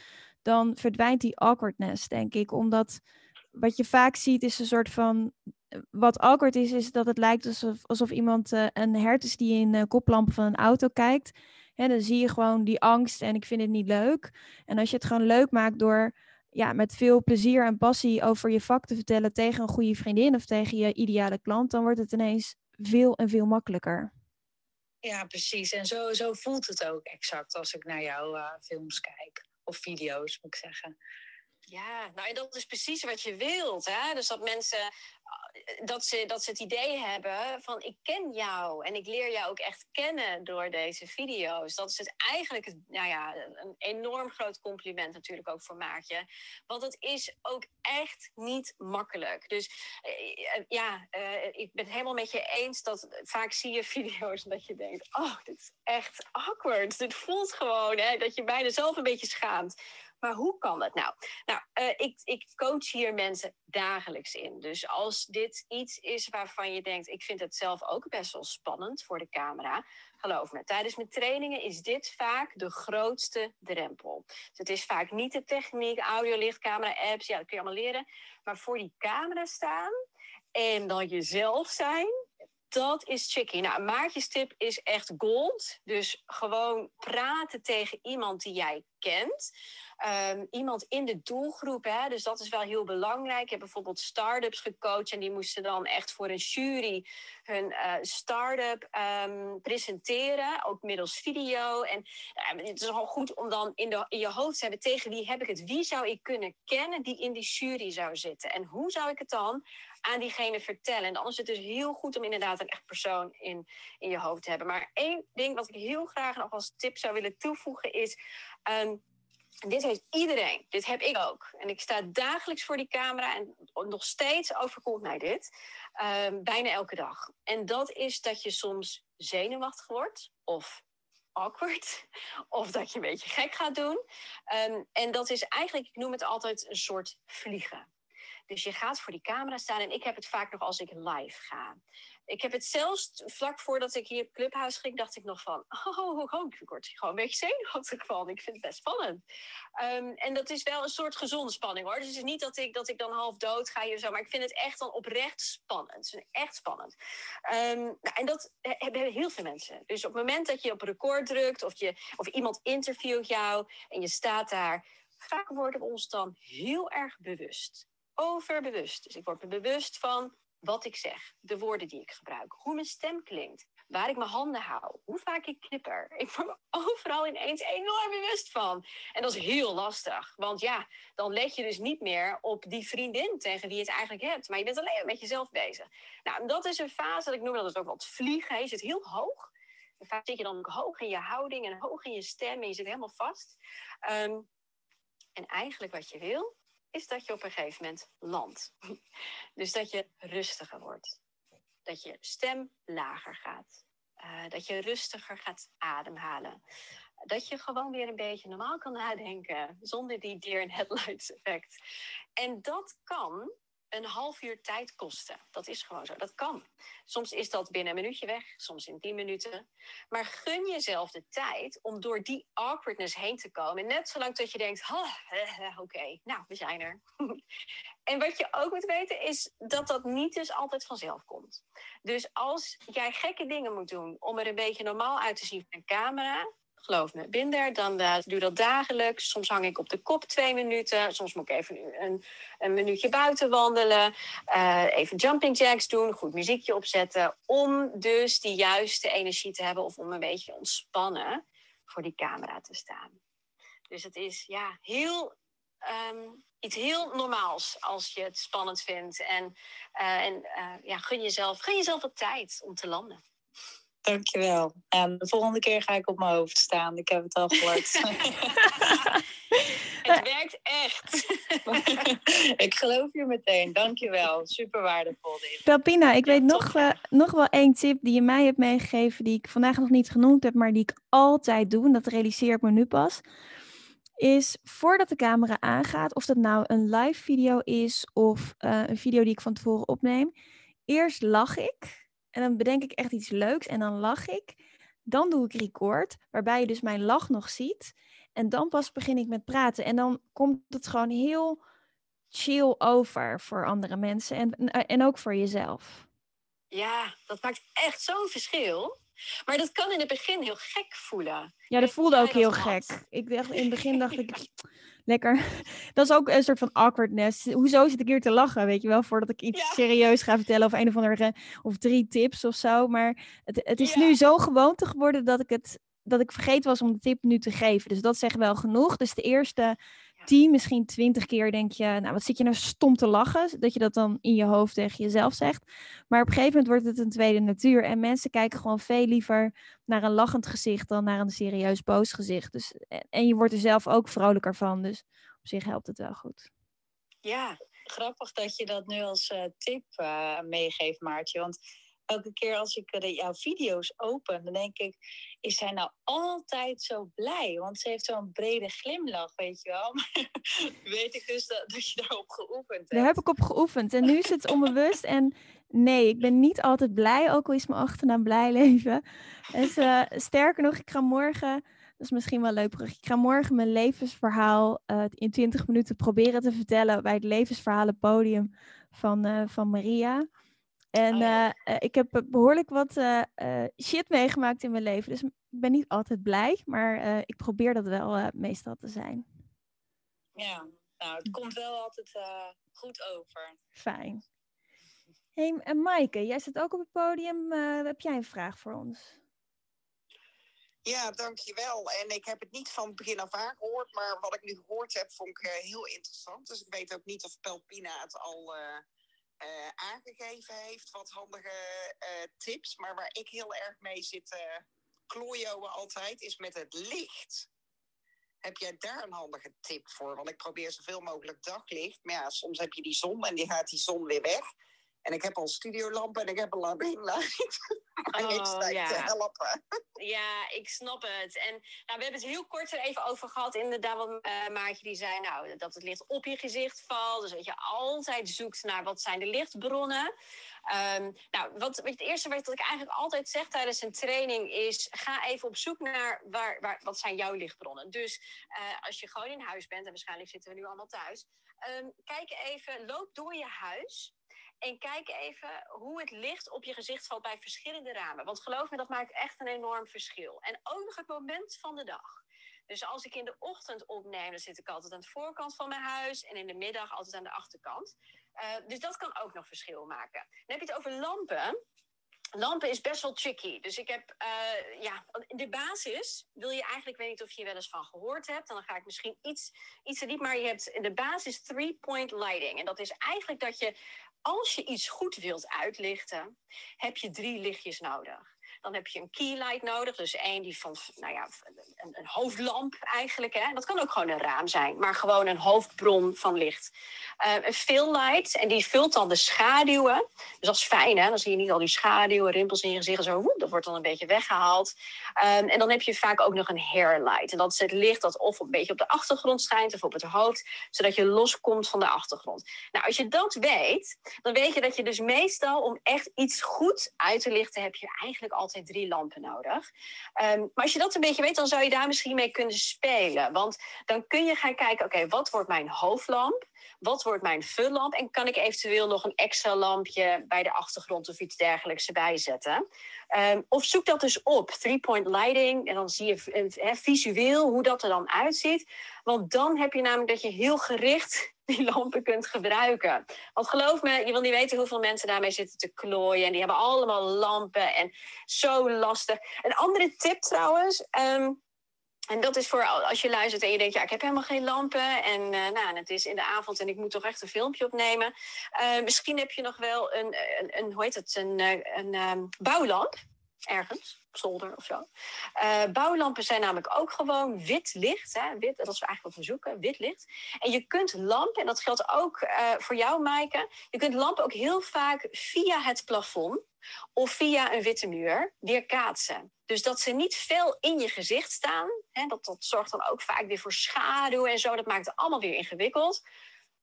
dan verdwijnt die awkwardness, denk ik. Omdat wat je vaak ziet is een soort van. Wat awkward is, is dat het lijkt alsof, alsof iemand uh, een hert is die in de koplampen van een auto kijkt. Ja, dan zie je gewoon die angst en ik vind het niet leuk. En als je het gewoon leuk maakt door ja, met veel plezier en passie over je vak te vertellen tegen een goede vriendin of tegen je ideale klant, dan wordt het ineens veel en veel makkelijker. Ja, precies. En zo, zo voelt het ook exact als ik naar jouw uh, films kijk. Of video's, moet ik zeggen. Ja, nou en dat is precies wat je wilt. Hè? Dus dat mensen eh, dat ze, dat ze het idee hebben van ik ken jou en ik leer jou ook echt kennen door deze video's. Dat is het eigenlijk nou ja, een enorm groot compliment natuurlijk ook voor Maartje. Want het is ook echt niet makkelijk. Dus eh, eh, ja, ik ben het helemaal met je eens dat vaak zie je video's dat je denkt, oh, dit is echt awkward. Dit voelt gewoon hè, dat je bijna zelf een beetje schaamt. Maar hoe kan dat nou? Nou, uh, ik, ik coach hier mensen dagelijks in. Dus als dit iets is waarvan je denkt, ik vind het zelf ook best wel spannend voor de camera. Geloof me, tijdens mijn trainingen is dit vaak de grootste drempel. Dus het is vaak niet de techniek, audio, licht, camera, apps. Ja, dat kun je allemaal leren. Maar voor die camera staan en dan jezelf zijn, dat is tricky. Nou, Maartjes tip is echt gold. Dus gewoon praten tegen iemand die jij kent. Um, iemand in de doelgroep, hè, dus dat is wel heel belangrijk. Ik heb bijvoorbeeld start-ups gecoacht en die moesten dan echt voor een jury hun uh, start-up um, presenteren, ook middels video. En het is al goed om dan in, de, in je hoofd te hebben tegen wie heb ik het, wie zou ik kunnen kennen die in die jury zou zitten. En hoe zou ik het dan aan diegene vertellen. En dan is het dus heel goed om inderdaad een echt persoon in, in je hoofd te hebben. Maar één ding wat ik heel graag nog als tip zou willen toevoegen is. Um, dit heeft iedereen. Dit heb ik ook. En ik sta dagelijks voor die camera en nog steeds overkomt mij dit. Um, bijna elke dag. En dat is dat je soms zenuwachtig wordt of awkward. Of dat je een beetje gek gaat doen. Um, en dat is eigenlijk, ik noem het altijd een soort vliegen. Dus je gaat voor die camera staan en ik heb het vaak nog als ik live ga. Ik heb het zelfs vlak voordat ik hier op Clubhouse ging, dacht ik nog van, oh, oh, oh ik word gewoon een beetje zenuwachtig van. Ik vind het best spannend. Um, en dat is wel een soort gezonde spanning hoor. Dus het is niet dat ik, dat ik dan half dood ga hier zo, maar ik vind het echt dan oprecht spannend. Het is echt spannend. Um, nou, en dat hebben heel veel mensen. Dus op het moment dat je op record drukt of, je, of iemand interviewt jou en je staat daar, vaak worden we ons dan heel erg bewust overbewust. Dus ik word me bewust van wat ik zeg, de woorden die ik gebruik, hoe mijn stem klinkt, waar ik mijn handen hou, hoe vaak ik knipper. Ik word me overal ineens enorm bewust van. En dat is heel lastig, want ja, dan let je dus niet meer op die vriendin tegen wie je het eigenlijk hebt, maar je bent alleen met jezelf bezig. Nou, dat is een fase, dat ik noem dat ook wat vliegen. Je zit heel hoog. Vaak zit je dan ook hoog in je houding en hoog in je stem en je zit helemaal vast. Um, en eigenlijk wat je wil, is dat je op een gegeven moment landt. Dus dat je rustiger wordt. Dat je stem lager gaat. Uh, dat je rustiger gaat ademhalen. Dat je gewoon weer een beetje normaal kan nadenken. Zonder die deer in headlights effect. En dat kan een half uur tijd kosten. Dat is gewoon zo. Dat kan. Soms is dat binnen een minuutje weg, soms in tien minuten. Maar gun jezelf de tijd om door die awkwardness heen te komen. Net zolang dat je denkt, oké, nou, we zijn er. en wat je ook moet weten is dat dat niet dus altijd vanzelf komt. Dus als jij gekke dingen moet doen om er een beetje normaal uit te zien van een camera, geloof me. Ben daar, dan uh, doe dat dagelijks. Soms hang ik op de kop twee minuten. Soms moet ik even een, een minuutje buiten wandelen. Uh, even jumping jacks doen, goed muziekje opzetten. Om dus die juiste energie te hebben of om een beetje ontspannen voor die camera te staan. Dus het is ja, heel, um, iets heel normaals als je het spannend vindt. En, uh, en ja, gun, jezelf, gun jezelf wat tijd om te landen. Dankjewel. En de volgende keer ga ik op mijn hoofd staan. Ik heb het al gehoord. het werkt echt. ik geloof je meteen. Dankjewel. Super waardevol dit. Pelpina, ik weet nog, uh, nog wel één tip die je mij hebt meegegeven... die ik vandaag nog niet genoemd heb, maar die ik altijd doe. En dat realiseer ik me nu pas. Is voordat de camera aangaat, of dat nou een live video is... of uh, een video die ik van tevoren opneem... Eerst lach ik en dan bedenk ik echt iets leuks en dan lach ik. Dan doe ik record, waarbij je dus mijn lach nog ziet. En dan pas begin ik met praten. En dan komt het gewoon heel chill over voor andere mensen en, en ook voor jezelf. Ja, dat maakt echt zo'n verschil. Maar dat kan in het begin heel gek voelen. Ja, dat voelde ook heel gek. Ik dacht, in het begin dacht ik, lekker. Dat is ook een soort van awkwardness. Hoezo zit ik hier te lachen, weet je wel, voordat ik iets serieus ga vertellen of een of andere of drie tips of zo. Maar het, het is nu zo gewoonte geworden dat ik het dat ik vergeten was om de tip nu te geven. Dus dat zegt wel genoeg. Dus de eerste tien, misschien twintig keer denk je, nou wat zit je nou stom te lachen, dat je dat dan in je hoofd tegen jezelf zegt. Maar op een gegeven moment wordt het een tweede natuur en mensen kijken gewoon veel liever naar een lachend gezicht dan naar een serieus boos gezicht. Dus, en je wordt er zelf ook vrolijker van, dus op zich helpt het wel goed. Ja, grappig dat je dat nu als uh, tip uh, meegeeft, Maartje, want elke keer als ik de, jouw video's open, dan denk ik, is zij nou altijd zo blij? Want ze heeft zo'n brede glimlach, weet je wel. Maar weet ik dus dat, dat je daarop geoefend hebt. Daar heb ik op geoefend. En nu is het onbewust. En nee, ik ben niet altijd blij, ook al is mijn achternaam blij leven. Dus, uh, sterker nog, ik ga morgen... Dat is misschien wel leuk Ik ga morgen mijn levensverhaal uh, in 20 minuten proberen te vertellen bij het levensverhalenpodium van, uh, van Maria. En oh, ja. uh, ik heb behoorlijk wat uh, uh, shit meegemaakt in mijn leven. Dus ik ben niet altijd blij, maar ik probeer dat wel meestal te zijn. Ja, nou, het komt wel altijd goed over. Fijn. Hey, en Maaike, jij zit ook op het podium. heb jij een vraag voor ons? Ja, dankjewel. En ik heb het niet van het begin af aan gehoord, maar wat ik nu gehoord heb, vond ik heel interessant. Dus ik weet ook niet of Pelpina het al uh, aangegeven heeft, wat handige uh, tips. Maar waar ik heel erg mee zit uh, klooien altijd, is met het licht. Heb jij daar een handige tip voor? Want ik probeer zoveel mogelijk daglicht. Maar ja, soms heb je die zon en die gaat die zon weer weg. En ik heb al studiolampen en ik heb een ringlight. maar oh, niks lijkt ja. te helpen. Ja, ik snap het. En nou, we hebben het heel kort er even over gehad. Inderdaad, wat uh, Maartje die zei, nou, dat het licht op je gezicht valt. Dus dat je altijd zoekt naar wat zijn de lichtbronnen. Um, nou, wat, het eerste wat ik eigenlijk altijd zeg tijdens een training is... ga even op zoek naar waar, waar, wat zijn jouw lichtbronnen. Dus uh, als je gewoon in huis bent, en waarschijnlijk zitten we nu allemaal thuis... Um, kijk even, loop door je huis... En kijk even hoe het licht op je gezicht valt bij verschillende ramen. Want geloof me, dat maakt echt een enorm verschil. En ook nog het moment van de dag. Dus als ik in de ochtend opneem, dan zit ik altijd aan de voorkant van mijn huis. En in de middag altijd aan de achterkant. Uh, dus dat kan ook nog verschil maken. Dan heb je het over lampen. Lampen is best wel tricky. Dus ik heb, uh, ja, de basis wil je eigenlijk, ik weet niet of je er wel eens van gehoord hebt. Dan ga ik misschien iets, iets te diep, maar je hebt de basis three-point lighting. En dat is eigenlijk dat je als je iets goed wilt uitlichten, heb je drie lichtjes nodig. Dan heb je een keylight nodig, dus één die van, nou ja, een, een hoofdlamp eigenlijk. Hè? Dat kan ook gewoon een raam zijn, maar gewoon een hoofdbron van licht. Uh, een fill light, en die vult dan de schaduwen. Dus dat is fijn, hè? Dan zie je niet al die schaduwen, rimpels in je gezicht. Zo, woe, dat wordt dan een beetje weggehaald. Um, en dan heb je vaak ook nog een hair light. En dat is het licht dat of een beetje op de achtergrond schijnt of op het hoofd, zodat je loskomt van de achtergrond. Nou, als je dat weet, dan weet je dat je dus meestal om echt iets goed uit te lichten, heb je eigenlijk al altijd drie lampen nodig. Ehm, maar als je dat een beetje weet, dan zou je daar misschien mee kunnen spelen. Want dan kun je gaan kijken, oké, wat wordt mijn hoofdlamp? Wat wordt mijn vullamp? En kan ik eventueel nog een extra lampje bij de achtergrond of iets dergelijks erbij zetten? Um, of zoek dat dus op, three-point lighting. En dan zie je he, visueel hoe dat er dan uitziet. Want dan heb je namelijk dat je heel gericht die lampen kunt gebruiken. Want geloof me, je wil niet weten hoeveel mensen daarmee zitten te klooien. En die hebben allemaal lampen en zo lastig. Een andere tip trouwens. Um, en dat is voor als je luistert en je denkt, ja, ik heb helemaal geen lampen. En uh, nou, het is in de avond en ik moet toch echt een filmpje opnemen. Uh, misschien heb je nog wel een, een, een hoe heet het, een, eh, een, um, bouwlamp ergens, op zolder of zo. Bouwlampen zijn namelijk ook gewoon wit licht. Hè? Wit, dat is eigenlijk wat we zoeken, wit licht. En je kunt lampen, en dat geldt ook voor jou, Maaike. Je kunt lampen ook heel vaak via het plafond of via een witte muur weerkaatsen. Dus dat ze niet veel in je gezicht staan. Hè, dat, dat zorgt dan ook vaak weer voor schaduw en zo. Dat maakt het allemaal weer ingewikkeld.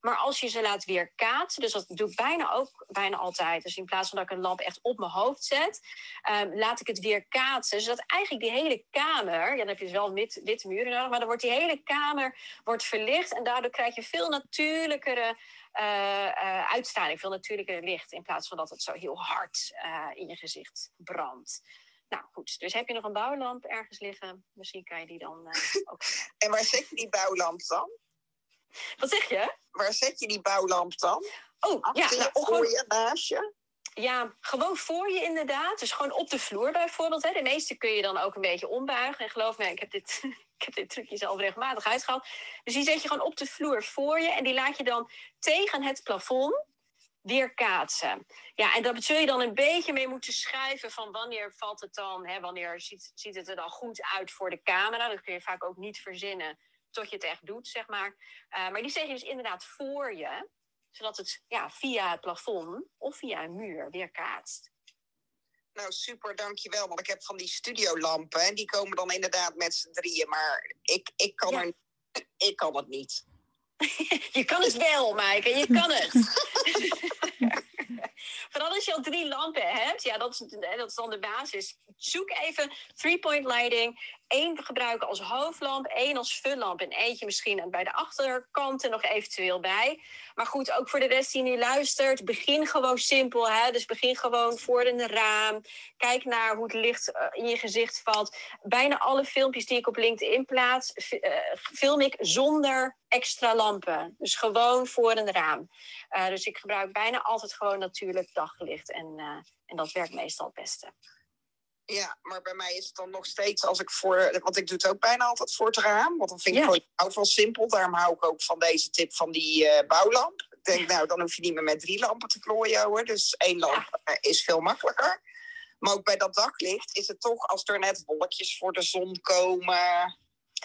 Maar als je ze laat weerkaatsen, dus dat doe ik bijna ook bijna altijd. Dus in plaats van dat ik een lamp echt op mijn hoofd zet, um, laat ik het weerkaatsen. Zodat eigenlijk die hele kamer, ja, dan heb je dus wel wit, witte muren nodig, maar dan wordt die hele kamer wordt verlicht. En daardoor krijg je veel natuurlijkere uh, uh, uitstraling, veel natuurlijker licht. In plaats van dat het zo heel hard uh, in je gezicht brandt. Nou goed, dus heb je nog een bouwlamp ergens liggen? Misschien kan je die dan ook. en waar zet je die bouwlamp dan? Wat zeg je? Waar zet je die bouwlamp dan? Oh, Achter ja. je, Nou, voor je, naast je? Ja, gewoon voor je inderdaad. Dus gewoon op de vloer bijvoorbeeld. Hè. De meeste kun je dan ook een beetje ombuigen. En geloof me, ik heb dit, ik heb dit trucje zelf regelmatig uitgehaald. Dus die zet je gewoon op de vloer voor je. En die laat je dan tegen het plafond weer kaatsen. Ja, en daar zul je dan een beetje mee moeten schuiven van wanneer valt het dan, hè, wanneer ziet, het er dan goed uit voor de camera. Dat kun je vaak ook niet verzinnen tot je het echt doet, zeg maar. Uh, maar die zet je dus inderdaad voor je, zodat het ja, via het plafond of via een muur weer kaatst. Nou, super, dankjewel. Want ik heb van die studiolampen en die komen dan inderdaad met z'n drieën. Maar ik, ik, kan Ja. er, ik kan het niet. je kan het wel, Maaike, je kan het. Vooral als je al drie lampen hebt, ja, dat is, dat is dan de basis. Zoek even three-point lighting. Eén gebruiken als hoofdlamp, één als vullamp en eentje misschien bij de achterkanten nog eventueel bij. Maar goed, ook voor de rest die nu luistert, begin gewoon simpel. Hè? Dus begin gewoon voor een raam. Kijk naar hoe het licht uh, in je gezicht valt. Bijna alle filmpjes die ik op LinkedIn plaats, uh, film ik zonder extra lampen. Dus gewoon voor een raam. Uh, dus ik gebruik bijna altijd gewoon natuurlijk daglicht. En, en dat werkt meestal het beste. Ja, maar bij mij is het dan nog steeds als ik voor... Want ik doe het ook bijna altijd voor het raam. Want dan vind ik gewoon ik hou van simpel. Daarom hou ik ook van deze tip van die eh, bouwlamp. Ik denk, nou, dan hoef je niet meer met drie lampen te klooien hoor. Dus één lamp eh, is veel makkelijker. Maar ook bij dat daglicht is het toch, als er net wolkjes voor de zon komen...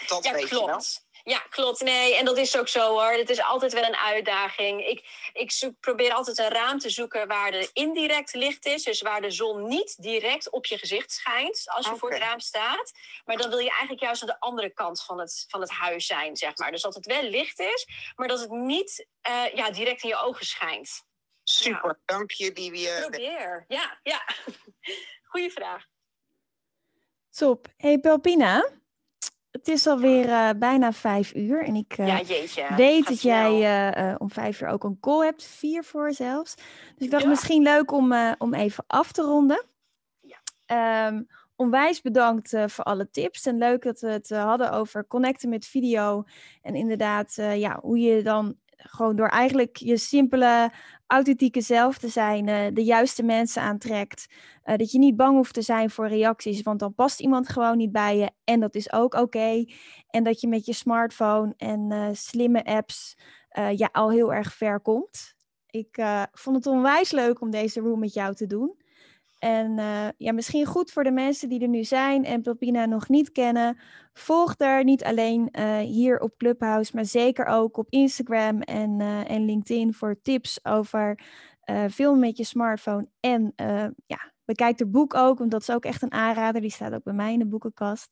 Dat Ja, weet je wel. Ja, klopt. Nee, en dat is ook zo hoor. Het is altijd wel een uitdaging. Ik, ik zoek, probeer altijd een raam te zoeken waar er indirect licht is. Dus waar de zon niet direct op je gezicht schijnt als je voor het raam staat. Maar dan wil je eigenlijk juist aan de andere kant van het, van het huis zijn, zeg maar. Dus dat het wel licht is, maar dat het niet eh, ja, direct in je ogen schijnt. Super, dank je, Livie. Probeer. Ja, ja. Goeie vraag. Top. Hey Pelpina, het is alweer uh, bijna vijf uur en ik uh, Ja, jeetje. weet dat jij uh, om vijf uur ook een call hebt, vier voor zelfs. Dus ik dacht Ja. misschien leuk om, om even af te ronden. Ja. Um, onwijs bedankt voor alle tips en leuk dat we het hadden over connecten met video en inderdaad ja, hoe je dan gewoon door eigenlijk je simpele authentieke zelf te zijn, uh, de juiste mensen aantrekt. Uh, dat je niet bang hoeft te zijn voor reacties, want dan past iemand gewoon niet bij je. En dat is ook oké. En dat je met je smartphone en uh, slimme apps ja, al heel erg ver komt. Ik vond het onwijs leuk om deze room met jou te doen. En uh, ja, misschien goed voor de mensen die er nu zijn en Pelpina nog niet kennen. Volg daar niet alleen uh, hier op Clubhouse, maar zeker ook op Instagram en, uh, en LinkedIn voor tips over filmen met je smartphone. En ja, bekijk het boek ook, want dat is ook echt een aanrader. Die staat ook bij mij in de boekenkast.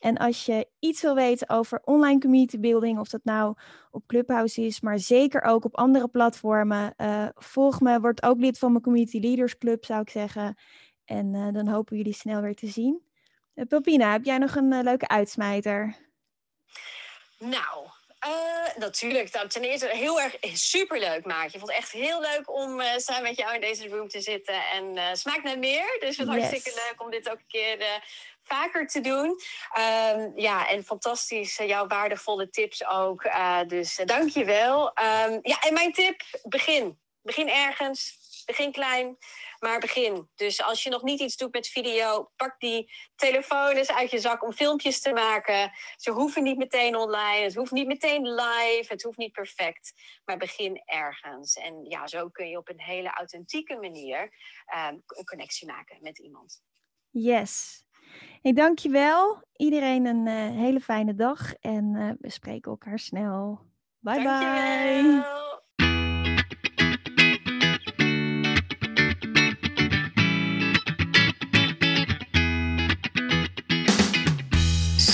En als je iets wil weten over online community building, of dat nou op Clubhouse is, maar zeker ook op andere platformen, uh, volg me, word ook lid van mijn Community Leaders Club, zou ik zeggen. En eh, dan hopen jullie snel weer te zien. Uh, heb jij nog een leuke uitsmijter? Nou, natuurlijk. Nou, ten eerste heel erg superleuk, Maartje. Ik vond het echt heel leuk om samen met jou in deze room te zitten. En smaakt naar meer. Dus het is yes. hartstikke leuk om dit ook een keer vaker te doen. Um, ja, en fantastisch, jouw waardevolle tips ook. Uh, dus uh, dank je wel. Um, ja, en mijn tip, begin. Begin ergens. Begin klein, maar begin. Dus als je nog niet iets doet met video, pak die telefoon eens uit je zak om filmpjes te maken. Ze hoeven niet meteen online, het hoeft niet meteen live, het hoeft niet perfect. Maar begin ergens. En ja, zo kun je op een hele authentieke manier um, een connectie maken met iemand. Yes. Ik dank je wel. Iedereen een uh, hele fijne dag en uh, we spreken elkaar snel. Bye bye.